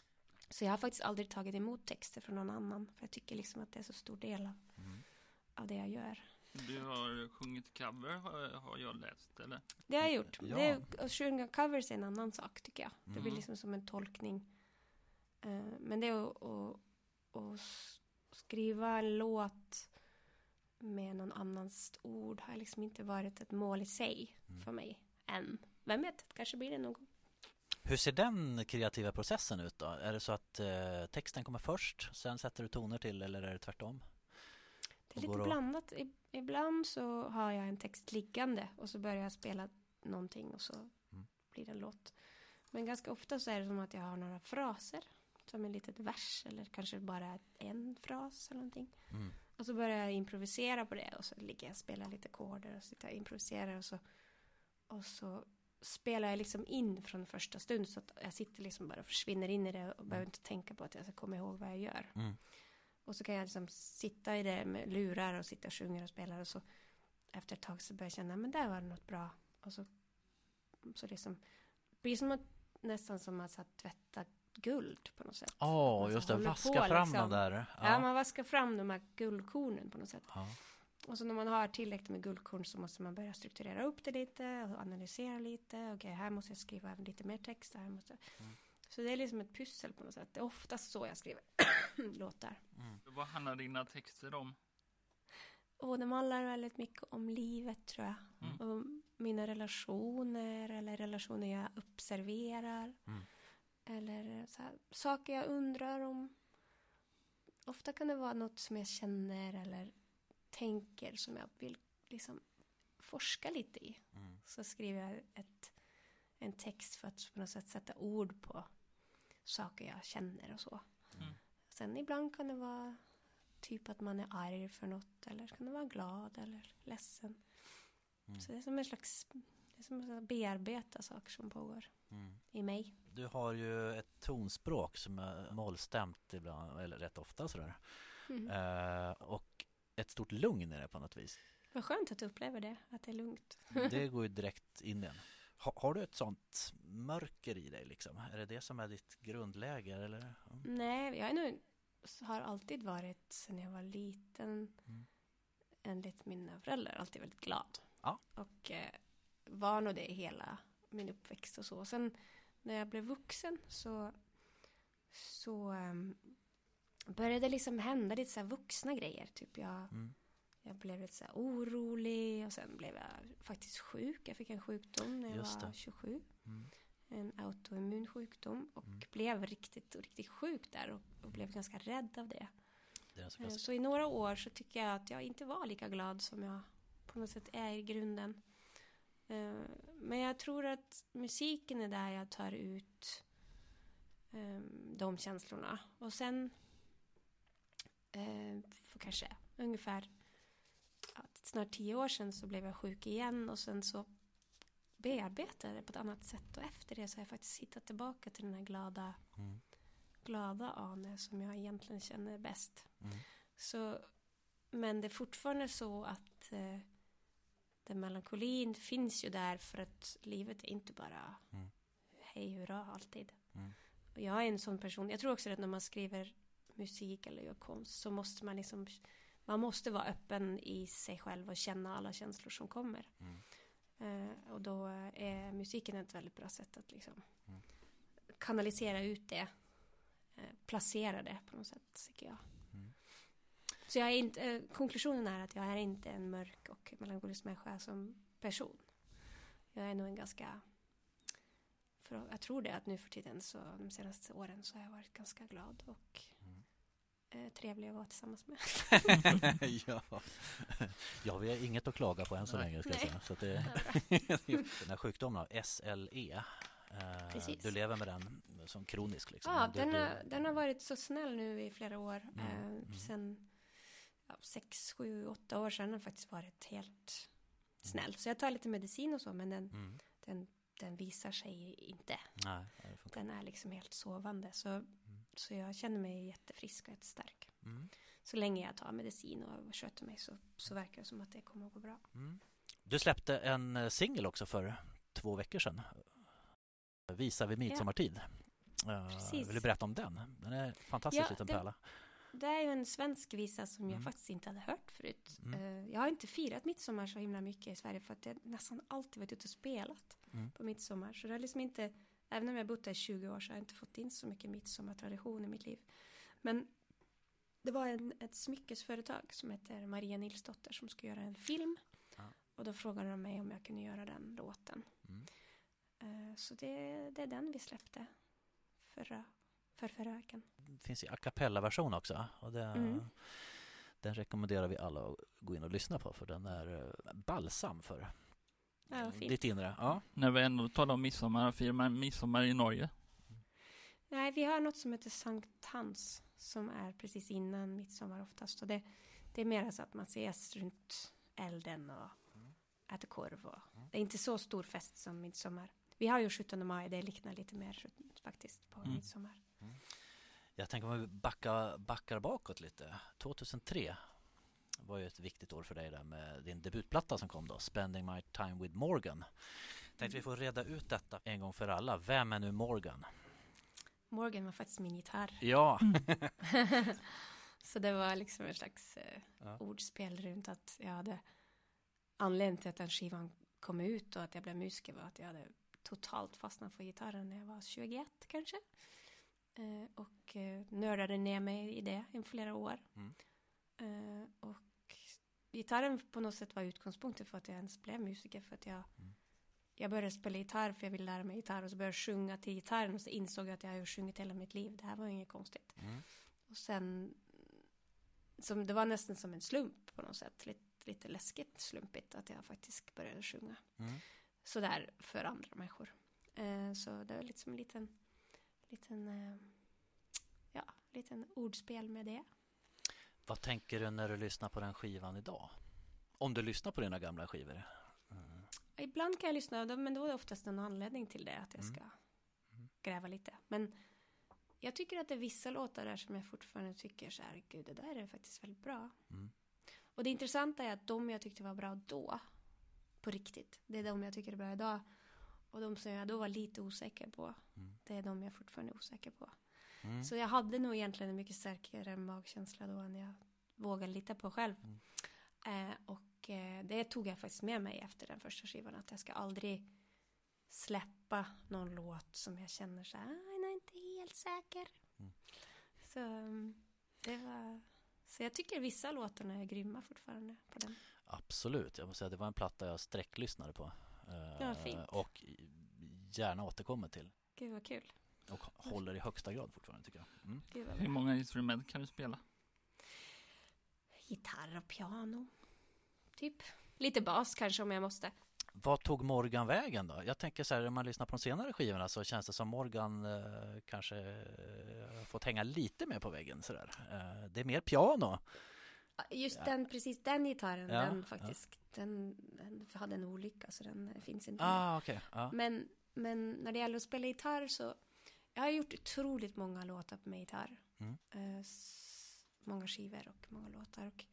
Så jag har faktiskt aldrig tagit emot texter från någon annan, för jag tycker liksom att det är så stor del av, Mm. av det jag gör. Du har sjungit cover har, jag läst, eller? Det har jag gjort. Ja. Det att sjunga covers är en annan sak tycker jag. Det blir Mm. liksom som en tolkning. Eh, men det är att, att, att skriva en låt med någon annans ord har liksom inte varit ett mål i sig Mm. för mig än. Vem vet, kanske blir det någon gång. Hur ser den kreativa processen ut då? Är det så att eh, texten kommer först, sen sätter du toner till eller är det tvärtom? Lite blandat. Ibland så har jag en text liggande och så börjar jag spela någonting och så Mm. blir det en låt. Men ganska ofta så är det som att jag har några fraser. Som en litet vers eller kanske bara en fras eller någonting. Mm. Och så börjar jag improvisera på det och så ligger jag och spelar lite ackorder och sitter och improviserar och så och så spelar jag liksom in från första stund så att jag sitter liksom bara och försvinner in i det och behöver inte tänka på att jag ska komma ihåg vad jag gör. Mm. Och så kan jag liksom sitta i det med lurar och sitta och sjunga och spela och så efter ett tag så börjar jag känna men där var det något bra och så så liksom det blir som att nästan som att så här, tvätta guld på något sätt. Man så just det, vaska på, fram liksom. de där. Ja. man vaskar fram de här guldkornen på något sätt. Ja. Och så när man har tillräckligt med guldkorn så måste man börja strukturera upp det lite och analysera lite. Okej, här måste jag skriva lite mer text. Här måste... Mm. Så det är liksom ett pussel på något sätt. Det är oftast så jag skriver låtar. Mm. Vad handlar dina texter om? Och de handlar väldigt mycket om livet tror jag. Mm. Och mina relationer eller relationer jag observerar. Mm. Eller så här, saker jag undrar om. Ofta kan det vara något som jag känner eller tänker som jag vill liksom forska lite i. Mm. Så skriver jag ett, en text för att på något sätt sätta ord på saker jag känner och så. Mm. Sen ibland kan det vara typ att man är arg för något eller kan det vara glad eller ledsen. Mm. Så det är som en slags det är som att bearbeta saker som pågår Mm. i mig. Du har ju ett tonspråk som är mollstämt ibland, eller rätt ofta sådär. Mm. Eh, och ett stort lugn är det på något vis. Vad skönt att du upplever det, att det är lugnt. Det går ju direkt in i en. Ha, har du ett sånt mörker i dig liksom? Är det det som är ditt grundläge eller? Mm. Nej, jag är nog, har alltid varit sen jag var liten Mm. enligt mina föräldrar alltid väldigt glad. Ja. Och eh, var nog det hela min uppväxt och så. Sen när jag blev vuxen så, så ehm, började det liksom hända lite så här vuxna grejer. Typ jag, Mm. Jag blev lite så orolig och sen blev jag faktiskt sjuk. Jag fick en sjukdom när jag var det. 27 Mm. en autoimmun sjukdom och Mm. blev riktigt, riktigt sjuk där och, och blev ganska rädd av det. Det så Eh. Så i några år så tycker jag att jag inte var lika glad som jag på något sätt är i grunden. Eh, Men jag tror att musiken är där jag tar ut eh, de känslorna. Och sen för kanske ungefär snart tio år sedan så blev jag sjuk igen och sen så bearbetade jag det på ett annat sätt och efter det så har jag faktiskt hittat tillbaka till den här glada Mm. glada Ane som jag egentligen känner bäst. Mm. Så, men det är fortfarande så att eh, den melankolin finns ju där för att livet är inte bara Mm. hej hurra alltid. Mm. Och jag är en sån person, jag tror också att när man skriver musik eller gör konst så måste man liksom man måste vara öppen i sig själv och känna alla känslor som kommer. Mm. Eh, och då är musiken ett väldigt bra sätt att liksom Mm. kanalisera ut det. Eh, placera det på något sätt, tycker jag. Mm. Så jag är inte, eh, konklusionen är att jag är inte en mörk och melankolisk människa som person. Jag är nog en ganska, för jag tror det att nu för tiden så de senaste åren så har jag varit ganska glad och. Eh, trevlig att vara tillsammans med. ja. ja, vi har inget att klaga på än så Nej. länge ska säga. Så att det, den här sjukdomen, SLE, eh, Precis. du lever med den som kronisk liksom. Ja, Du- den du- har, den har varit så snäll nu i flera år. Mm, Eh, mm. Sen ja, sex, sju, åtta år sedan har den faktiskt varit helt snäll. Så jag tar lite medicin och så, men den, Mm. den, den visar sig inte. Nej. Den är liksom helt sovande. Så, så jag känner mig jättefrisk och jättestark. Mm. Så länge jag tar medicin och sköter mig så, så verkar det som att det kommer att gå bra. Mm. Du släppte en eh, singel också för två veckor sedan. Visa vid midsommartid. Eh, Precis. Vill du berätta om den? Den är fantastisk Ja, liten det- pärla. Det är ju en svensk visa som jag Mm. faktiskt inte hade hört förut. Mm. Eh, Jag har inte firat midsommar så himla mycket i Sverige för att jag nästan alltid varit ute och spelat Mm. på midsommar. Så det har liksom inte, även om jag bott där i 20 år så har jag inte fått in så mycket midsommartradition i mitt liv. Men det var en, ett smyckesföretag som heter Maria Nilsdotter som skulle göra en film. Ja. Och då frågade de mig om jag kunde göra den låten. Mm. Eh, Så det, det är den vi släppte förra, för förra veckan. Det finns ju a cappella-version också. Och det, Mm. Den rekommenderar vi alla att gå in och lyssna på för den är eh, balsam för Ja, ditt inre. Ja. När vi ändå talar om midsommar, firar man midsommar i Norge? Nej, vi har något som heter Sankt Hans som är precis innan midsommar oftast. Och det, det är mer så att man ses runt elden och äter korv. Och, Det är inte så stor fest som midsommar. Vi har ju 17 maj, det liknar lite mer faktiskt på Mm. midsommar. Jag tänker om vi backar, backar bakåt lite. 2003 var ju ett viktigt år för dig där med din debutplatta som kom då, Spending My Time With Morgan. Tänkte vi får reda ut detta en gång för alla. Vem är nu Morgan? Morgan var faktiskt min gitarr. Ja, så det var liksom en slags eh, Ja. ordspel runt att jag hade anledningen till att den skivan kom ut och att jag blev musiker var att jag hade totalt fastnat för gitarren när jag var 21 kanske. Eh, och eh, nördade ner mig i det i flera år. Mm. Eh, och gitarren på något sätt var utgångspunkten för att jag ens blev musiker för att jag Mm. jag började spela gitarr för jag ville lära mig gitarr och så började jag sjunga till gitarren och så insåg jag att jag har ju sjungit hela mitt liv. Det här var inget konstigt. Mm. Och sen, som, det var nästan som en slump på något sätt. Lite, lite läskigt slumpigt att jag faktiskt började sjunga. Mm. Sådär för andra människor. Eh, så det var liksom en liten, liten, eh, ja, liten ordspel med det. Vad tänker du när du lyssnar på den skivan idag? Om du lyssnar på dina gamla skivor? Mm. Ibland kan jag lyssna, men då är det oftast en anledning till det, att jag Mm. ska gräva lite. Men jag tycker att det är vissa låtar där som jag fortfarande tycker så här, gud, det där är faktiskt väldigt bra. Mm. Och det intressanta är att de jag tyckte var bra då, på riktigt, det är de jag tycker är bra idag. Och de som jag då var lite osäker på, Mm. det är de jag fortfarande är osäker på. Mm. Så jag hade nog egentligen en mycket starkare magkänsla då än jag vågade lita på själv. Mm. Eh, och eh, det tog jag faktiskt med mig efter den första skivan. Att jag ska aldrig släppa någon låt som jag känner så här, "Ah, jag är inte helt säker. Mm. Så mm, det var... Så jag tycker vissa låtarna är grymma fortfarande på den. Absolut, jag måste säga det var en platta jag sträcklyssnade på. Eh, Ja, fint. Och gärna återkommer till. Gud vad kul. Och håller i högsta grad fortfarande tycker jag. Mm. Hur många instrument kan du spela? Gitarr och piano. Typ. Lite bas kanske om jag måste. Vad tog Morgan vägen då? Jag tänker så här, när man lyssnar på de senare skivorna så känns det som Morgan eh, kanske eh, fått hänga lite mer på väggen sådär. Eh, det är mer piano. Just Ja. den, precis den gitarren, Ja, den ja. faktiskt, den, den hade en olycka så den finns inte. Ah. Ja. Men, men när det gäller att spela gitarr så, jag har gjort otroligt många låtar med gitarr. Mm. Eh, många skivor och många låtar. Och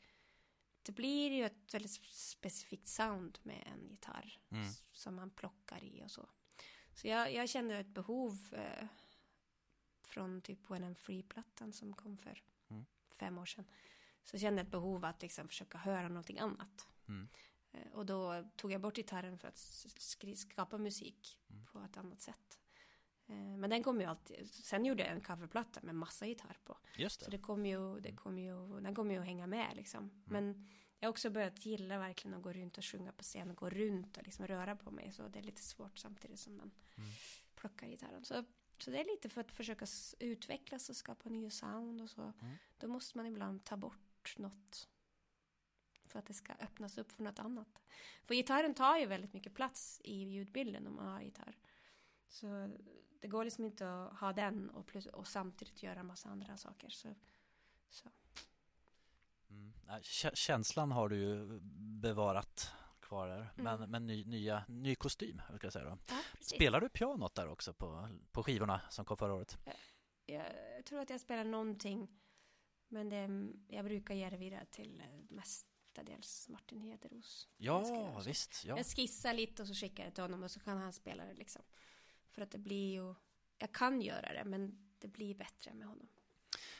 det blir ju ett väldigt specifikt sound med en gitarr Mm. som man plockar i och så. Så jag, jag kände ett behov eh, från typ When I'm Free-plattan som kom för Mm. fem år sedan. Så kände jag ett behov att liksom försöka höra någonting annat. Mm. Eh, Och då tog jag bort gitarren för att skapa musik Mm. på ett annat sätt. Eh, Men den kom ju alltid, sen gjorde jag en coverplatta med massa gitarr på. Just Så det. det kom ju, det kom ju, den kommer ju att hänga med liksom. Men jag har också börjat gilla verkligen att gå runt och sjunga på scen och gå runt och liksom röra på mig. Så det är lite svårt samtidigt som man Mm. plockar gitarren. Så, så det är lite för att försöka utvecklas och skapa nya sound och så. Mm. Då måste man ibland ta bort något. För att det ska öppnas upp för något annat. För gitarren tar ju väldigt mycket plats i ljudbilden om man har gitarr. Så det går liksom inte att ha den och, plus, och samtidigt göra en massa andra saker. Så, så. Mm. Känslan har du ju bevarat kvar där. Men, Mm. men ny, nya, ny kostym, ska jag säga då. Ja. Spelar du pianot där också på, på skivorna som kom förra året? Jag tror att jag spelar någonting. Men det, jag brukar ge det vidare till eh, mestadels Martin Hederos. Jag Ja, så. visst. Ja. Jag skissar lite och så skickar jag det till honom och så kan han spela det liksom. För att det blir ju, jag kan göra det men det blir bättre med honom.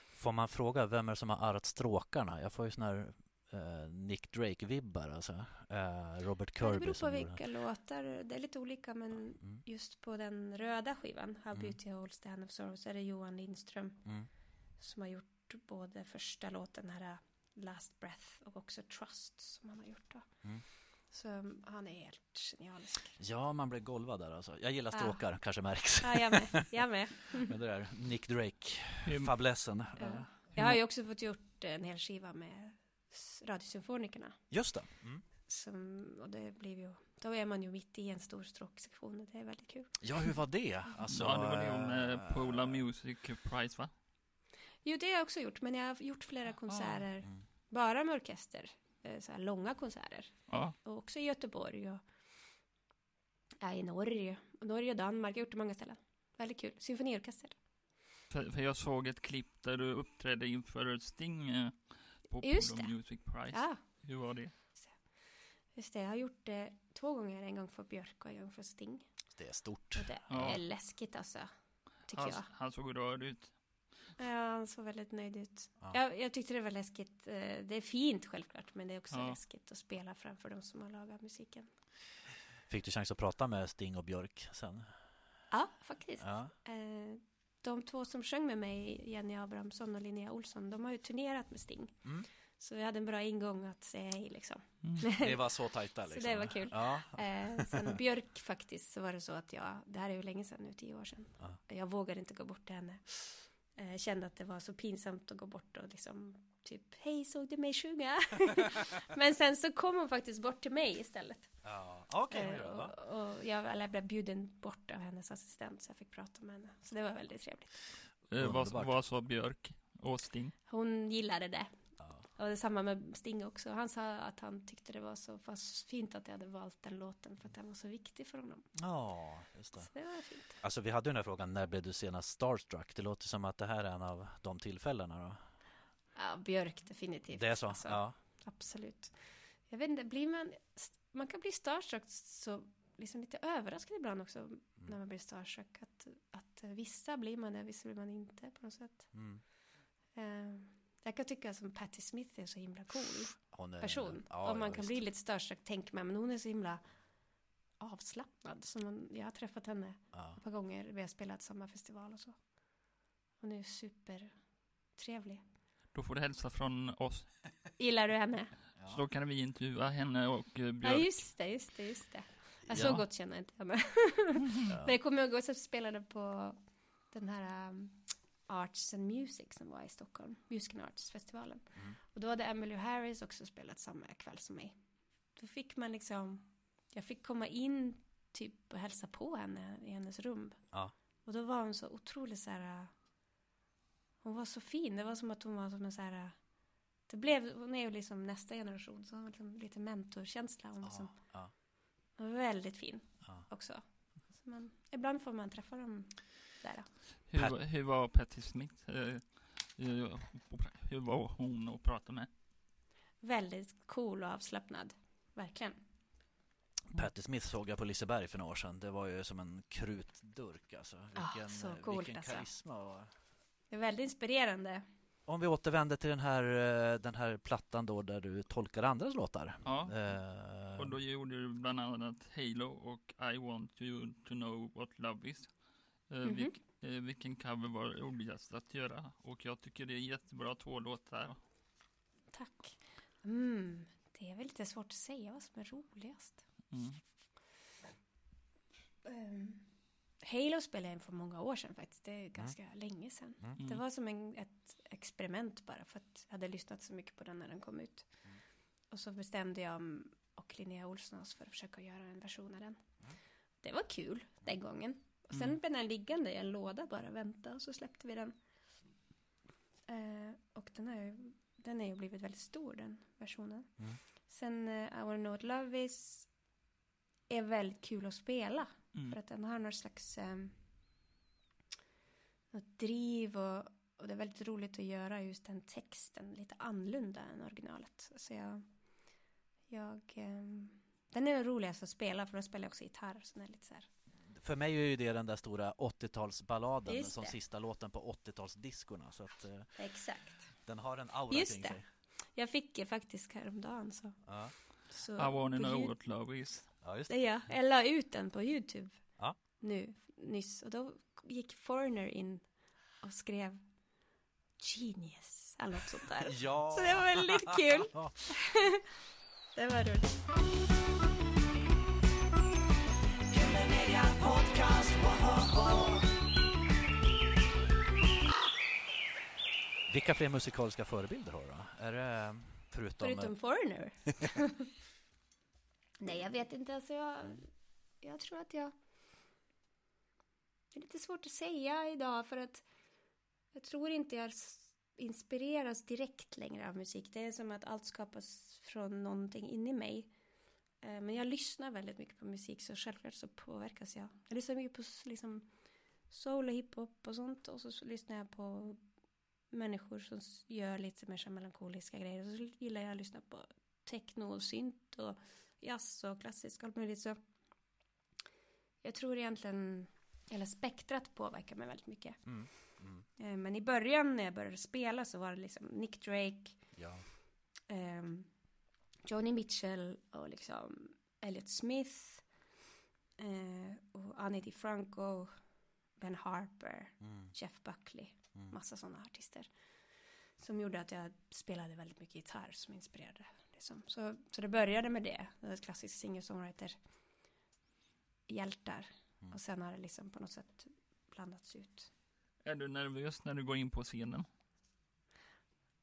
Får man fråga vem är det som har arrat stråkarna? Jag får ju såna här eh, Nick Drake-vibbar alltså. Eh, Robert Ja, det Kirby beror på vilka låtar, det är lite olika men Mm, just på den röda skivan, How Mm. Beauty Holds the Hand of Sorrow, så är det Johan Lindström mm. som har gjort både första låten, här Last Breath och också Trust som han har gjort då. Så han är helt genialisk. Ja, man blir golvad där alltså. Jag gillar Ja. stråkar, kanske märks. Ja, jag med. Jag med. Men det där Nick Drake-fablessen. Ja. Jag har ju också fått gjort en hel skiva med Radiosymfonikerna. Just det. Mm. Som, och det blir ju, då är man ju mitt i en stor stråksektion och det är väldigt kul. Ja, hur var det? Alltså, ja, det var det med eh, Polar Music Prize va? Jo, det har jag också gjort, men jag har gjort flera konserter mm. bara med orkester. Eh, Så här långa konserter. Ja. Och också i Göteborg och ja, i Norge. Och Norge och Danmark. Jag har gjort det många ställen. Väldigt kul. Symfoniorkester. För, för jag såg ett klipp där du uppträdde inför Sting eh, på Just det. Music Prize. Ja, Hur var det? just det. Jag har gjort det två gånger. En gång för Björk och en gång för Sting. Det är stort. Och det Ja. är läskigt alltså. Tycker Han, jag. han såg rörd ut. Ja, han såg väldigt nöjd ut. Ja. Jag, jag tyckte det var läskigt. Eh, Det är fint självklart, men det är också Ja. läskigt att spela framför de som har lagat musiken. Fick du chans att prata med Sting och Björk sen? Ja, faktiskt. Ja. Eh, De två som sjöng med mig, Jenny Abrahamsson och Linnea Olsson, de har ju turnerat med Sting. Mm. Så vi hade en bra ingång att säga hej liksom. Mm. Det var så tajta Så liksom. det var kul. Ja. Eh, sen Björk faktiskt så var det så att jag, det här är ju länge sedan nu, tio år sedan. Ja. Jag vågade inte gå bort till henne. Eh, Jag kände att det var så pinsamt att gå bort och liksom typ, hej såg du mig sjunga? Men sen så kom hon faktiskt bort till mig istället. Ja. Okej, Eh, du då? och, och jag, eller jag blev bjuden bort av hennes assistent så jag fick prata med henne. Så det var väldigt trevligt. Eh, vad, vad sa Björk och Sting? Hon gillade det. Och detsamma med Sting också. Han sa att han tyckte det var så fint att jag hade valt den låten för att den var så viktig för honom. Ja, just det. Så det var fint. Alltså vi hade ju den här frågan, när blev du senast starstruck? Det låter som att det här är en av de tillfällena då. Ja, Björk definitivt. Det är så? Alltså, Ja. Absolut. Jag vet inte, blir man... Man kan bli starstruck så liksom lite överraskad ibland också Mm. när man blir starstruck. Att, att vissa blir man det, vissa blir man inte på något sätt. Mm. Eh, jag kan tycka som Patti Smith är så himla cool Hon är, person. Ja, och man ja, kan visst. bli lite starstruck, tänker man. Men hon är så himla avslappnad. Så man, jag har träffat henne Ja. ett par gånger. Vi har spelat samma festival och så. Hon är supertrevlig. Då får du hälsa från oss. Gillar du henne? Så då kan vi intervjua henne och eh, Ja, Björk. just det, just det, just det. Ja, så Ja. gott känner jag inte henne. Ja. Men jag kommer ihåg att jag spelade på den här um, Arts and Music som var i Stockholm. Music and Arts-festivalen. Mm. Och då hade Emily Harris också spelat samma kväll som mig. Då fick man liksom, jag fick komma in typ och hälsa på henne i hennes rum. Ja. Och då var hon så otroligt så här, hon var så fin. Det var som att hon var som en så här, det blev, hon är ju liksom nästa generation, så hon liksom lite mentorkänsla. Hon var som, Ja. hon var väldigt fin Ja. också. Så man, ibland får man träffa dem där. Hur, Pat- hur var Patti Smith? Eh, eh, hur var hon att prata med? Väldigt cool och avslappnad. Verkligen. Patti Smith såg jag på Liseberg för några år sedan. Det var ju som en krutdurk alltså. Vilken, så eh, coolt, vilken alltså. karisma. Och... Det är väldigt inspirerande. Om vi återvänder till den här, den här plattan då där du tolkar andras låtar. Ja. Eh, Och då gjorde du bland annat Halo och I want you to know what love is. Eh, Mhm. vilk, eh, vilken cover var roligast att göra? Och jag tycker det är jättebra två låtar. Tack. Mm, det är väl lite svårt att säga vad som är roligast. Mm. Um, Halo spelade jag in för många år sedan faktiskt. Det är ganska länge sedan. Mm. Det var som en, ett experiment bara för att jag hade lyssnat så mycket på den när den kom ut. Mm. Och så bestämde jag och Linnea Olsson oss för att försöka göra en version av den. Det var kul den gången. Och sen Mm. blev den liggande i en låda bara vänta och så släppte vi den. Eh, och den har ju den har ju blivit väldigt stor den versionen. Mm. Sen eh, I wanna know what love is är väldigt kul att spela. Mm. För att den har någon slags um, något driv och, och det är väldigt roligt att göra just den texten lite annorlunda än originalet. Så jag, jag ehm, den är roligast att spela för då spelar jag också gitarr. Så den är lite så här. För mig är ju det den där stora 80-talsballaden Just som sista låten på 80-talsdiskorna. Så att eh, Exakt. den har en aura Just kring det. sig. Jag fick det faktiskt häromdagen så. Ja. så I wanna know what love is. ja, just det. Jag. Jag la ut den på Youtube. Ja. Nu, nyss. Och då gick Foreigner in och skrev Genius. Eller något sånt där. Ja! Så det var väldigt kul. Det var roligt. Vilka fler musikaliska förebilder har du då? Är det förutom... Förutom Foreigner. Nej, jag vet inte. Alltså jag, jag tror att jag... Det är lite svårt att säga idag för att jag tror inte jag inspireras direkt längre av musik. Det är som att allt skapas från någonting in i mig. Eh, Men jag lyssnar väldigt mycket på musik så självklart så påverkas jag. Jag lyssnar mycket på liksom soul och hiphop och sånt och så lyssnar jag på människor som gör lite mer så melankoliska grejer. Och så gillar jag att lyssna på techno och synt och jazz och klassisk och allt möjligt. Så jag tror egentligen, eller spektrat påverkar mig väldigt mycket. Mm. Mm. Eh, Men i början när jag började spela så var det liksom Nick Drake, Ja. ehm, Joni Mitchell och liksom Elliot Smith eh, och Annie DiFranco, Ben Harper, Mm. Jeff Buckley, Mm. massa sådana artister. Som gjorde att jag spelade väldigt mycket gitarr som inspirerade. Liksom. Så, så det började med det, det klassisk singer-songwriter hjältar. Mm. Och sen har det liksom på något sätt blandats ut. Är du nervös när du går in på scenen?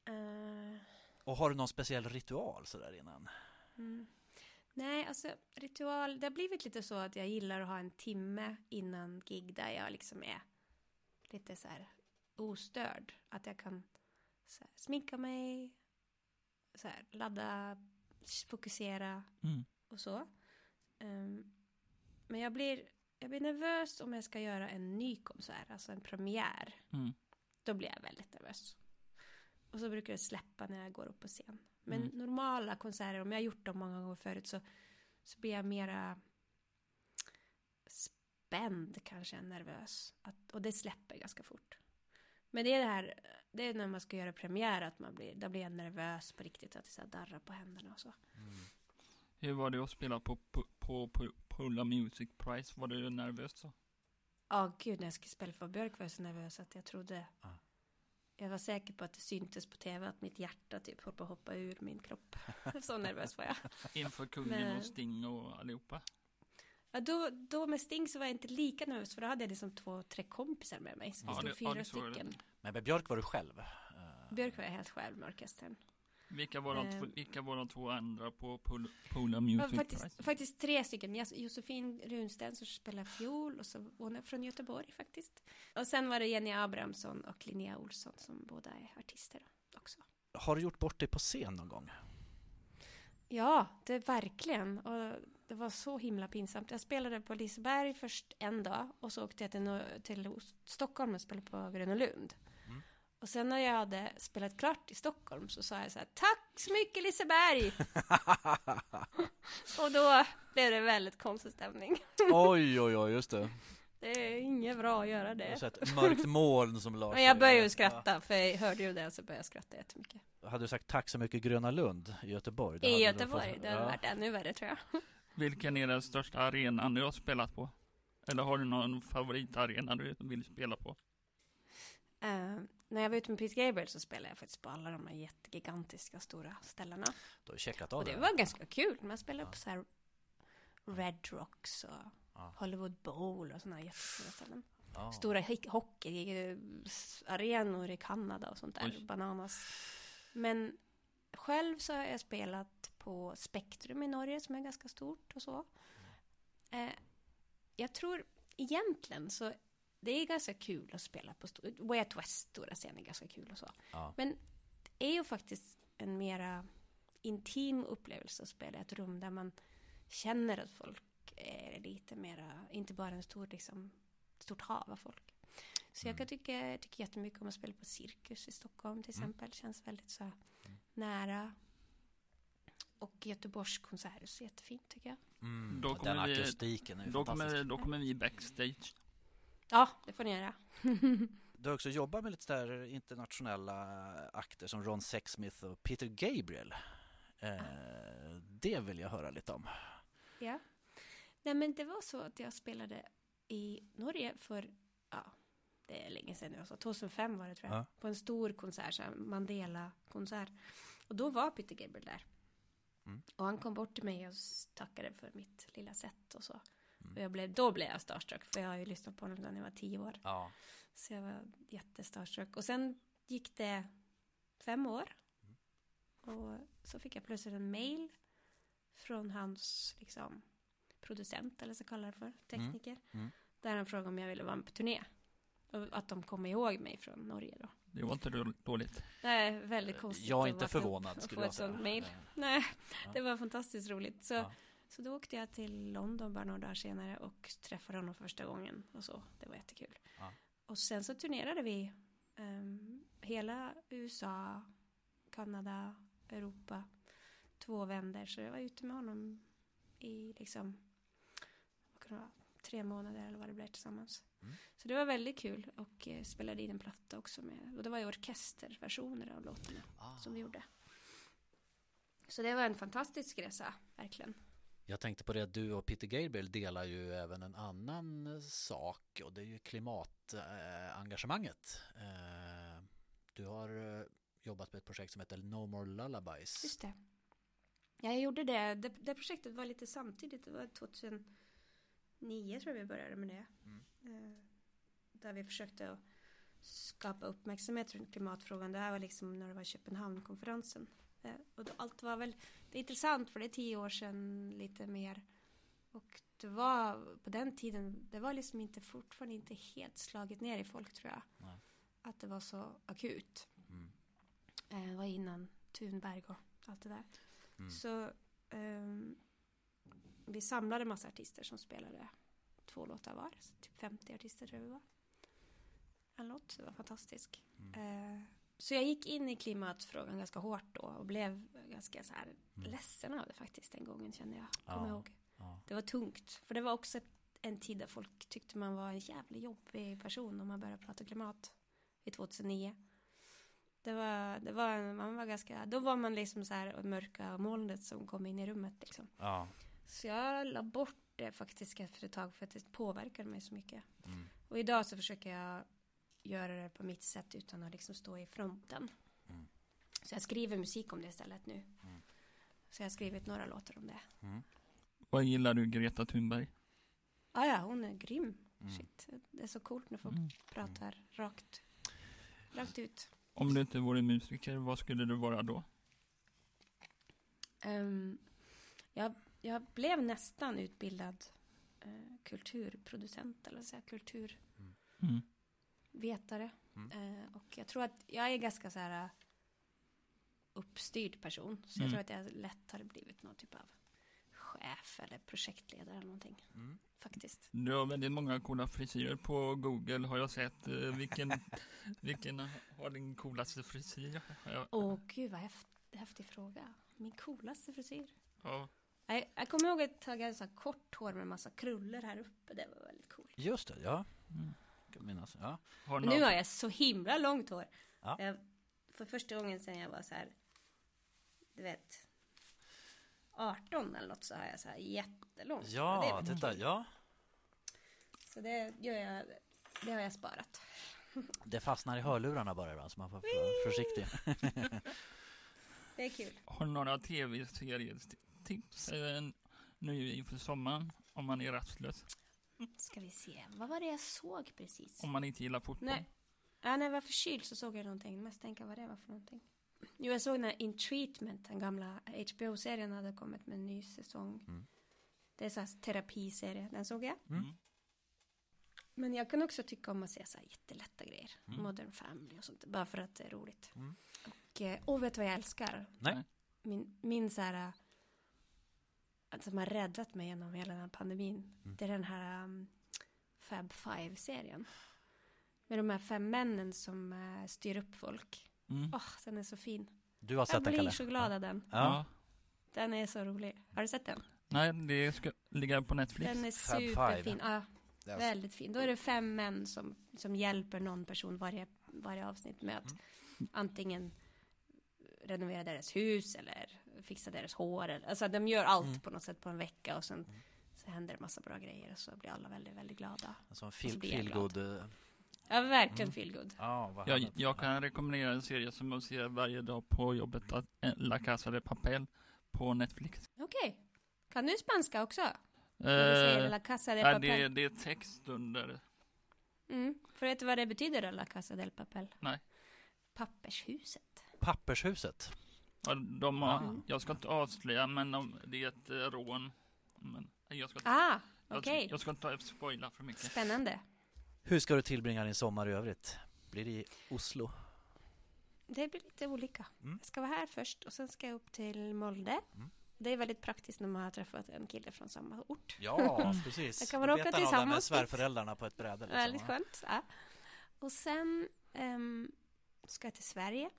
Eh, Och har du någon speciell ritual sådär innan? Mm. Nej, alltså ritual, det har blivit lite så att jag gillar att ha en timme innan gig där jag liksom är lite så här ostörd. Att jag kan här, sminka mig, så här, ladda, fokusera Mm. och så. Ehm, men jag blir, jag blir nervös om jag ska göra en ny konsert, alltså en premiär. Mm. Då blir jag väldigt nervös. Och så brukar det släppa när jag går upp på scen. Men Mm. normala konserter, om jag har gjort dem många gånger förut så, så blir jag mera spänd kanske än nervös. Att, och det släpper ganska fort. Men det är det här, det är när man ska göra premiär att man blir, då blir jag nervös på riktigt. Att det så darrar på händerna och så. Hur var det att spela på, på, på, på Pula Music Prize? Var du nervös så? Ja, gud, när jag skulle spela för Björk var jag så nervös att jag trodde... Ja. Jag var säker på att det syntes på tv att mitt hjärta typ höll på att hoppa ur min kropp. så nervös var jag. Inför kungen Men- och Sting och allihopa? Ja, då, då med Sting så var jag inte lika nervös för då hade jag liksom två, tre kompisar med mig. Så vi Ja, stod det- ja, fyra det jag. stycken. Men med Björk var du själv? Eh, Björk var jag helt själv med orkestern. Vilka var de, två, Ehm. vilka var de två andra på Pula, Pula Ja, Music faktiskt, faktiskt tre stycken. Josefin Runsten som spelar fiol och så hon är från Göteborg faktiskt. Och sen var det Jenny Abrahamsson och Linnea Olsson som båda är artister också. Har du gjort bort dig på scen någon gång? Ja, det är verkligen. Och det var så himla pinsamt. Jag spelade på Liseberg först en dag och så åkte jag till, till Stockholm och spelade på Gröna Lund. Mm. Och sen när jag hade spelat klart i Stockholm så sa jag så här, tack så mycket Liseberg! och då blev det väldigt konstig stämning. oj, oj, oj, just det. Det är inget bra att göra Det så ett mörkt moln som la Men jag började ju skratta, för jag hörde ju det så började jag skratta jättemycket. Hade du sagt tack så mycket Gröna Lund i Göteborg? I Göteborg, det hade varit ännu värre tror jag. Vilken är den största arenan du har spelat på? Eller har du någon favoritarena du vill spela på? Eh, när jag var ute med Peace Gabriel så spelade jag faktiskt på alla de här jättegigantiska stora ställena. Du har checkat av Och det det? var ganska kul. Man spelade Ja. på så här Red Rocks och Ja. Hollywood Bowl och sådana här jättestora ställen. Ja. Stora hockeyarenor i Kanada och sånt där. Oj. Bananas. Men själv så har jag spelat på Spektrum i Norge som är ganska stort och så. Eh, jag tror egentligen så det är ganska kul att spela på Way Out West stora scen är ganska kul och så. Ja. Men det är ju faktiskt en mera intim upplevelse att spela i ett rum där man känner att folk är lite mera, inte bara en stor liksom, stort hav av folk. Så jag kan tycka, tycker jättemycket om att spela på Cirkus i Stockholm till Mm. exempel. Känns väldigt så nära. Och Göteborgs konserthus är jättefint tycker jag. Mm. Då Den kommer vi- akustiken är ju Då fantastisk. kommer, då kommer vi backstage. Ja, det får ni göra. Du har också jobbat med lite där internationella akter som Ron Sexsmith och Peter Gabriel. Eh, det vill jag höra lite om. Ja. Nej men det var så att jag spelade i Norge för, ja, det är länge sedan nu alltså, 2005 var det tror jag. Ja. På en stor konsert, Mandela-konsert. Och då var Peter Gabriel där. Mm. Och han kom bort till mig och tackade för mitt lilla set och så. Mm. Och jag blev, då blev jag starstruck, för jag har ju lyssnat på honom sedan jag var tio år. Ja. Så jag var jättestarstruck. Och sen gick det fem år. Och så fick jag plötsligt en mail från hans liksom, producent, eller så kallar det för, tekniker. mm. Där han frågade om jag ville vara med på turné. Att de kommer ihåg mig från Norge då. Det var inte då- dåligt. Är väldigt konstigt. Jag är att inte förvånad och skulle få jag säga. sånt mail. Eh, Nej, Ja. det var fantastiskt roligt. Så, Ja. så då åkte jag till London bara några dagar senare och träffade honom första gången. Och så, det var jättekul. Ja. Och sen så turnerade vi ehm, hela USA, Kanada, Europa. Två vänder. Så jag var ute med honom i liksom, vad kan det vara, tre månader eller vad det blev tillsammans. Mm. Så det var väldigt kul och eh, spelade in en platta också med, och det var ju orkesterversioner av låtarna Ah. som vi gjorde. Så det var en fantastisk resa, verkligen. Jag tänkte på det att du och Peter Gabriel delar ju även en annan sak och det är ju klimatengagemanget. Eh, du har eh, jobbat med ett projekt som heter No More Lullabies. Just det. Ja, jag gjorde det. det. Det projektet var lite samtidigt. Det var 2009 tror jag vi började med det. Mm. Eh, Där vi försökte skapa uppmärksamhet runt klimatfrågan. Det här var liksom när det var Köpenhamnkonferensen. Eh, Och då, allt var väl, det är intressant för det är tio år sedan lite mer. Och det var på den tiden, det var liksom inte fortfarande inte helt slagit ner i folk tror jag. Nej. Att det var så akut. Mm. Eh, Det var innan Thunberg och allt det där. Mm. Så ehm, vi samlade massa artister som spelade två låtar var. Typ 50 artister tror jag vi var. En låt, det var fantastiskt. Mm. Eh, så jag gick in i klimatfrågan ganska hårt då och blev ganska så här Mm. ledsen av det faktiskt den gången kände jag. Ja. Kommer ihåg. Ja. Det var tungt. För det var också en tid där folk tyckte man var en jävligt jobbig person om man började prata klimat. I 2009. Det var, det var, man var ganska, då var man liksom så här mörka molnet som kom in i rummet liksom. Ja. Så jag la bort det faktiskt efter ett tag för att det påverkade mig så mycket. Mm. Och idag så försöker jag göra det på mitt sätt utan att liksom stå i fronten. Mm. Så jag skriver musik om det istället nu. Mm. Så jag har skrivit några låtar om det. Mm. Vad gillar du Greta Thunberg? Ah, ja, hon är grym. Mm. Shit, det är så coolt när folk Mm. pratar rakt, rakt ut. Om du inte vore musiker, vad skulle du vara då? Ehm, jag, jag blev nästan utbildad eh, kulturproducent, eller säga kulturvetare. Mm. Eh, och jag tror att jag är ganska så här eh, uppstyrd person. Så jag Mm. tror att jag lätt hade blivit någon typ av chef eller projektledare eller någonting. Mm. Faktiskt. Du har väldigt många coola frisyrer på Google har jag sett. Eh, Vilken, vilken har din coolaste frisyr? Åh gud vad häft, häftig fråga. Min coolaste frisyr. Ja. Jag, jag kommer ihåg ett tag jag hade så här kort hår med massa krullor här uppe. Det var väldigt coolt. Just det, ja. Mm. Kan minnas. Ja. Har någon- nu har jag så himla långt hår. Ja. Jag, för första gången sedan jag var så här, du vet, 18 eller något så har jag så här jättelångt. hår. Ja, det, titta, ja. Så det gör jag, det har jag sparat. Det fastnar i hörlurarna bara ibland så man får vara försiktig. Det är kul. Har du några tv-serietips eh, nu inför sommaren? Om man är rastlös. Ska vi se, vad var det jag såg precis? Om man inte gillar fotboll. Nej. Ja, när jag var förkyld så såg jag någonting. Mest tänka vad det var för någonting. Jo, jag såg när In Treatment, den gamla HBO-serien, hade kommit med en ny säsong. Mm. Det är så här terapiserie, den såg jag. Mm. Mm. Men jag kan också tycka om att se så här jättelätta grejer. Mm. Modern Family och sånt. Bara för att det är roligt. Mm. Och, eh, och vet du vad jag älskar? Nej. Min, min så här... som har räddat mig genom hela den här pandemin. Mm. Det är den här um, Fab Five-serien. Med de här fem männen som uh, styr upp folk. Mm. Åh, den är så fin. Du har sett Jag den blir Kalle? så glad av den. Ja. Den är så rolig. Har du sett den? Nej, det ska ligga på Netflix. Den är superfin. Ja, väldigt fin. Då är det fem män som, som hjälper någon person varje, varje avsnitt med att Mm. antingen renovera deras hus eller fixa deras hår. Eller, alltså de gör allt Mm. på något sätt på en vecka och sen Mm. så händer det massa bra grejer och så blir alla väldigt, väldigt glada. Alltså en så feel, feel glad. good. eh, Ja, verkligen Mm. feel good. Ja, Jag, jag kan rekommendera en serie som jag ser varje dag på jobbet, att- eh, La Casa de Papel på Netflix. Okej. Kan du spanska också? Säger Eh, La Casa de Papel. det, det är text under. Mm. För vet du vad det betyder då, La Casa del Papel? Nej. Pappershuset. Pappershuset. Ja, de har, Ah. Jag ska inte avslöja, men de, det är ett eh, rån. Men jag ska, Ah, jag, okej. jag ska inte spoila för mycket. Spännande. Hur ska du tillbringa din sommar i övrigt? Blir det i Oslo? Det blir lite olika. Mm. Jag ska vara här först och sen ska jag upp till Molde. Mm. Det är väldigt praktiskt när man har träffat en kille från samma ort. Ja, precis. Då kan man åka med tillsammans dit. svärföräldrarna på ett bräde. liksom, Väldigt skönt. Ja. Och sen ehm, ska jag till Sverige.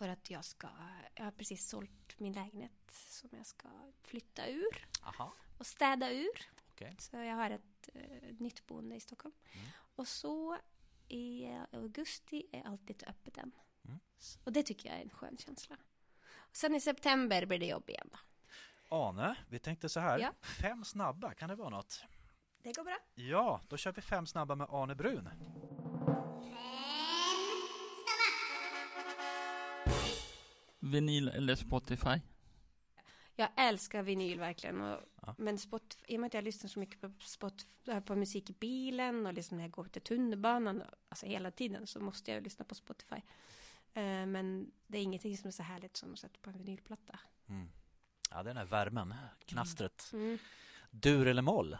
För att jag ska, jag har precis sålt min lägenhet som jag ska flytta ur Aha. och städa ur. Okej. Så jag har ett eh, nytt boende i Stockholm. Mm. Och så i augusti är allt lite öppet än. Mm. Och det tycker jag är en skön känsla. Och sen i september blir det jobb igen då. Ane, vi tänkte så här. Ja. Fem snabba, kan det vara något? Det går bra. Ja, då kör vi fem snabba med Arne Brun. Vinyl eller Spotify? Jag älskar vinyl verkligen. Och, Ja. Men spot, i och med att jag lyssnar så mycket på, spot, äh, på musik i bilen och liksom när jag går till tunnelbanan, alltså hela tiden, så måste jag lyssna på Spotify. Eh, men det är ingenting som är så härligt som att sätta på en vinylplatta. Mm. Ja, den här värmen, knastret. Mm. Dur eller moll?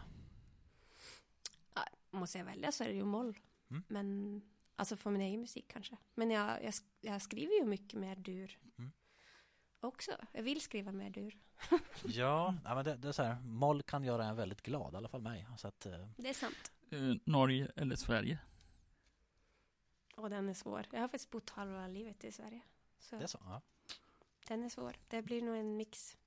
Måste jag välja så är det ju moll. Mm. Men, alltså för min egen musik kanske. Men jag, jag, jag skriver ju mycket mer dur. Mm. Också. Jag vill skriva mer dur. Ja, ja men det, det är så här. Moll kan göra en väldigt glad, i alla fall mig. Så att, eh, Det är sant. Eh, Norge eller Sverige? Och den är svår. Jag har faktiskt bott halva livet i Sverige. Så det är så. Ja. den är svår. Det blir nog en mix.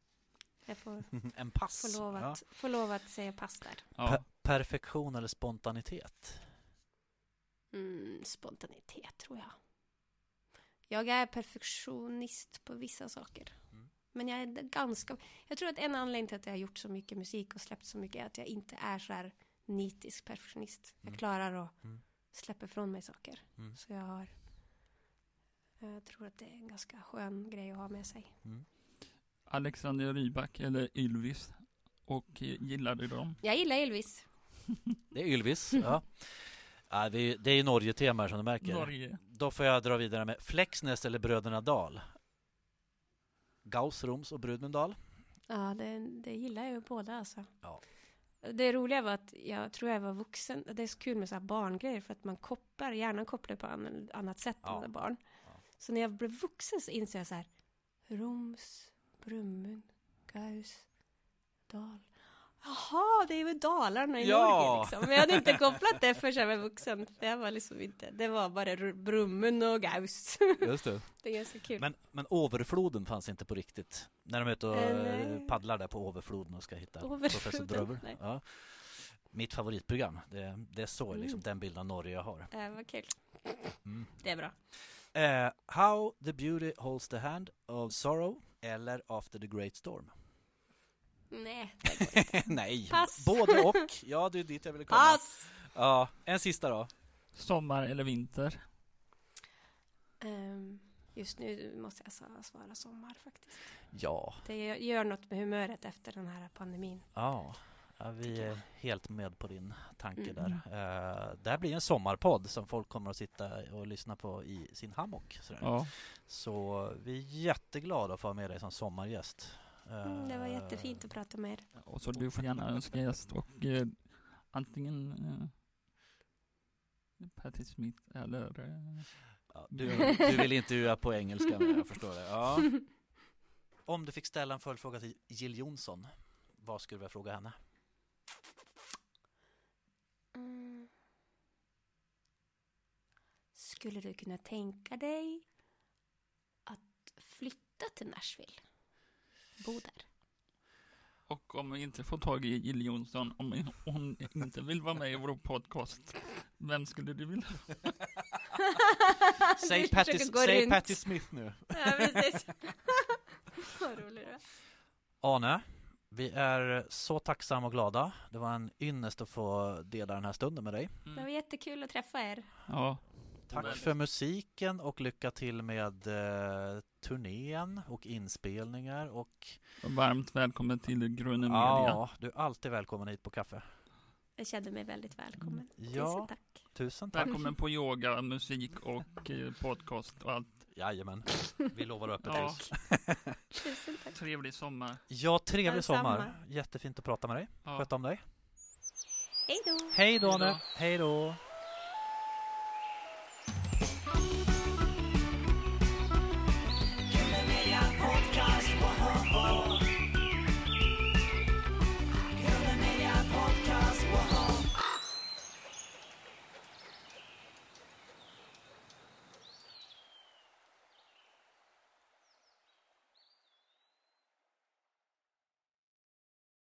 Jag får, En pass. får, lov, Ja. att, får lov att säga pass där. Ja. Per- perfektion eller spontanitet? Mm, spontanitet tror jag. Jag är perfektionist på vissa saker. Mm. Men jag är ganska... Jag tror att en anledning till att jag har gjort så mycket musik och släppt så mycket är att jag inte är så här nitisk perfektionist. Jag Mm. klarar att Mm. släppa ifrån mig saker. Mm. Så jag har... Jag tror att det är en ganska skön grej att ha med sig. Mm. Alexander Rybak eller Ylvis? Och eh, gillade du dem? Jag gillar Elvis. Det är Ylvis. Ja. Ja, det, är, det är ju Norge-tema som du märker. Norge. Då får jag dra vidare med Flexnäs eller Bröderna Dahl. Gauss, Roms och Brudmendal. Ja, det, det gillar jag ju båda alltså. Ja. Det roliga var att jag tror jag var vuxen. Det är så kul med så här barngrejer för att man kopplar, hjärnan kopplar på an, annat sätt Ja. än när barn. Ja. Så när jag blev vuxen så inser jag så här. Roms, Brummen, Gauss, Dal. Jaha, det är väl Dalarna i Ja. Norge liksom. Men jag hade inte kopplat det förrän jag var vuxen. För jag var liksom inte, det var bara Brummen och Gauss. Just det. det är ganska kul. Men, men Overfloden fanns inte på riktigt. När de är ute och nej. paddlar där på Overfloden och ska hitta professor Drover. Ja. Mitt favoritprogram. Det, det är så liksom Mm. den bilden av Norge jag har. Det var kul. Mm. Det är bra. Eh, How the beauty holds the hand of sorrow eller After the great storm. Nej. Nej, Pass. både och. Ja, det är dit jag ville komma. Pass! Ja, en sista då. Sommar eller vinter? Ehm, just nu måste jag svara sommar faktiskt. Ja, Det gör- gör något med humöret efter den här pandemin. ja. ja vi är helt med på din tanke Mm. där. Eh, det här blir en sommarpodd som folk kommer att sitta och lyssna på i sin hammock. Ja. Så vi är jätteglada att få ha med dig som sommargäst. Mm, det var Eh, jättefint att prata med er. Och så du får gärna önska gäst och eh, antingen eh, Patti Smith eller eh, Ja, du, du vill intervjua på engelska, men jag förstår det. Ja. Om du fick ställa en följdfråga till Jill Johnson, vad skulle du vilja fråga henne? Mm. Skulle du kunna tänka dig att flytta till Nashville? Bo där? och om vi inte får tag i Jill Johnson, om hon inte vill vara med i vår podcast, vem skulle du vilja? Säg, Patti, säg. Patti Smith nu. Ja, precis. Vad var. Arne, vi är så tacksamma och glada. Det var en ynnest att få dela den här stunden med dig. Det var Mm. jättekul att träffa er. Ja, Tack för musiken och lycka till med eh, turnén och inspelningar och varmt välkommen till Grunden Media. ja, du är alltid välkommen hit på kaffe. Jag kände mig väldigt välkommen. Tusen Ja, tack. tusen tack. Välkommen på yoga, musik och eh, podcast och allt. Jajamän, vi lovar öppet Ja. hus. Tusen tack. Trevlig sommar. Ja, trevlig Detsamma. sommar. Jättefint att prata med dig. Ja. Sköt om dig. Hej då. Hej då Hej då. nu. Hej då.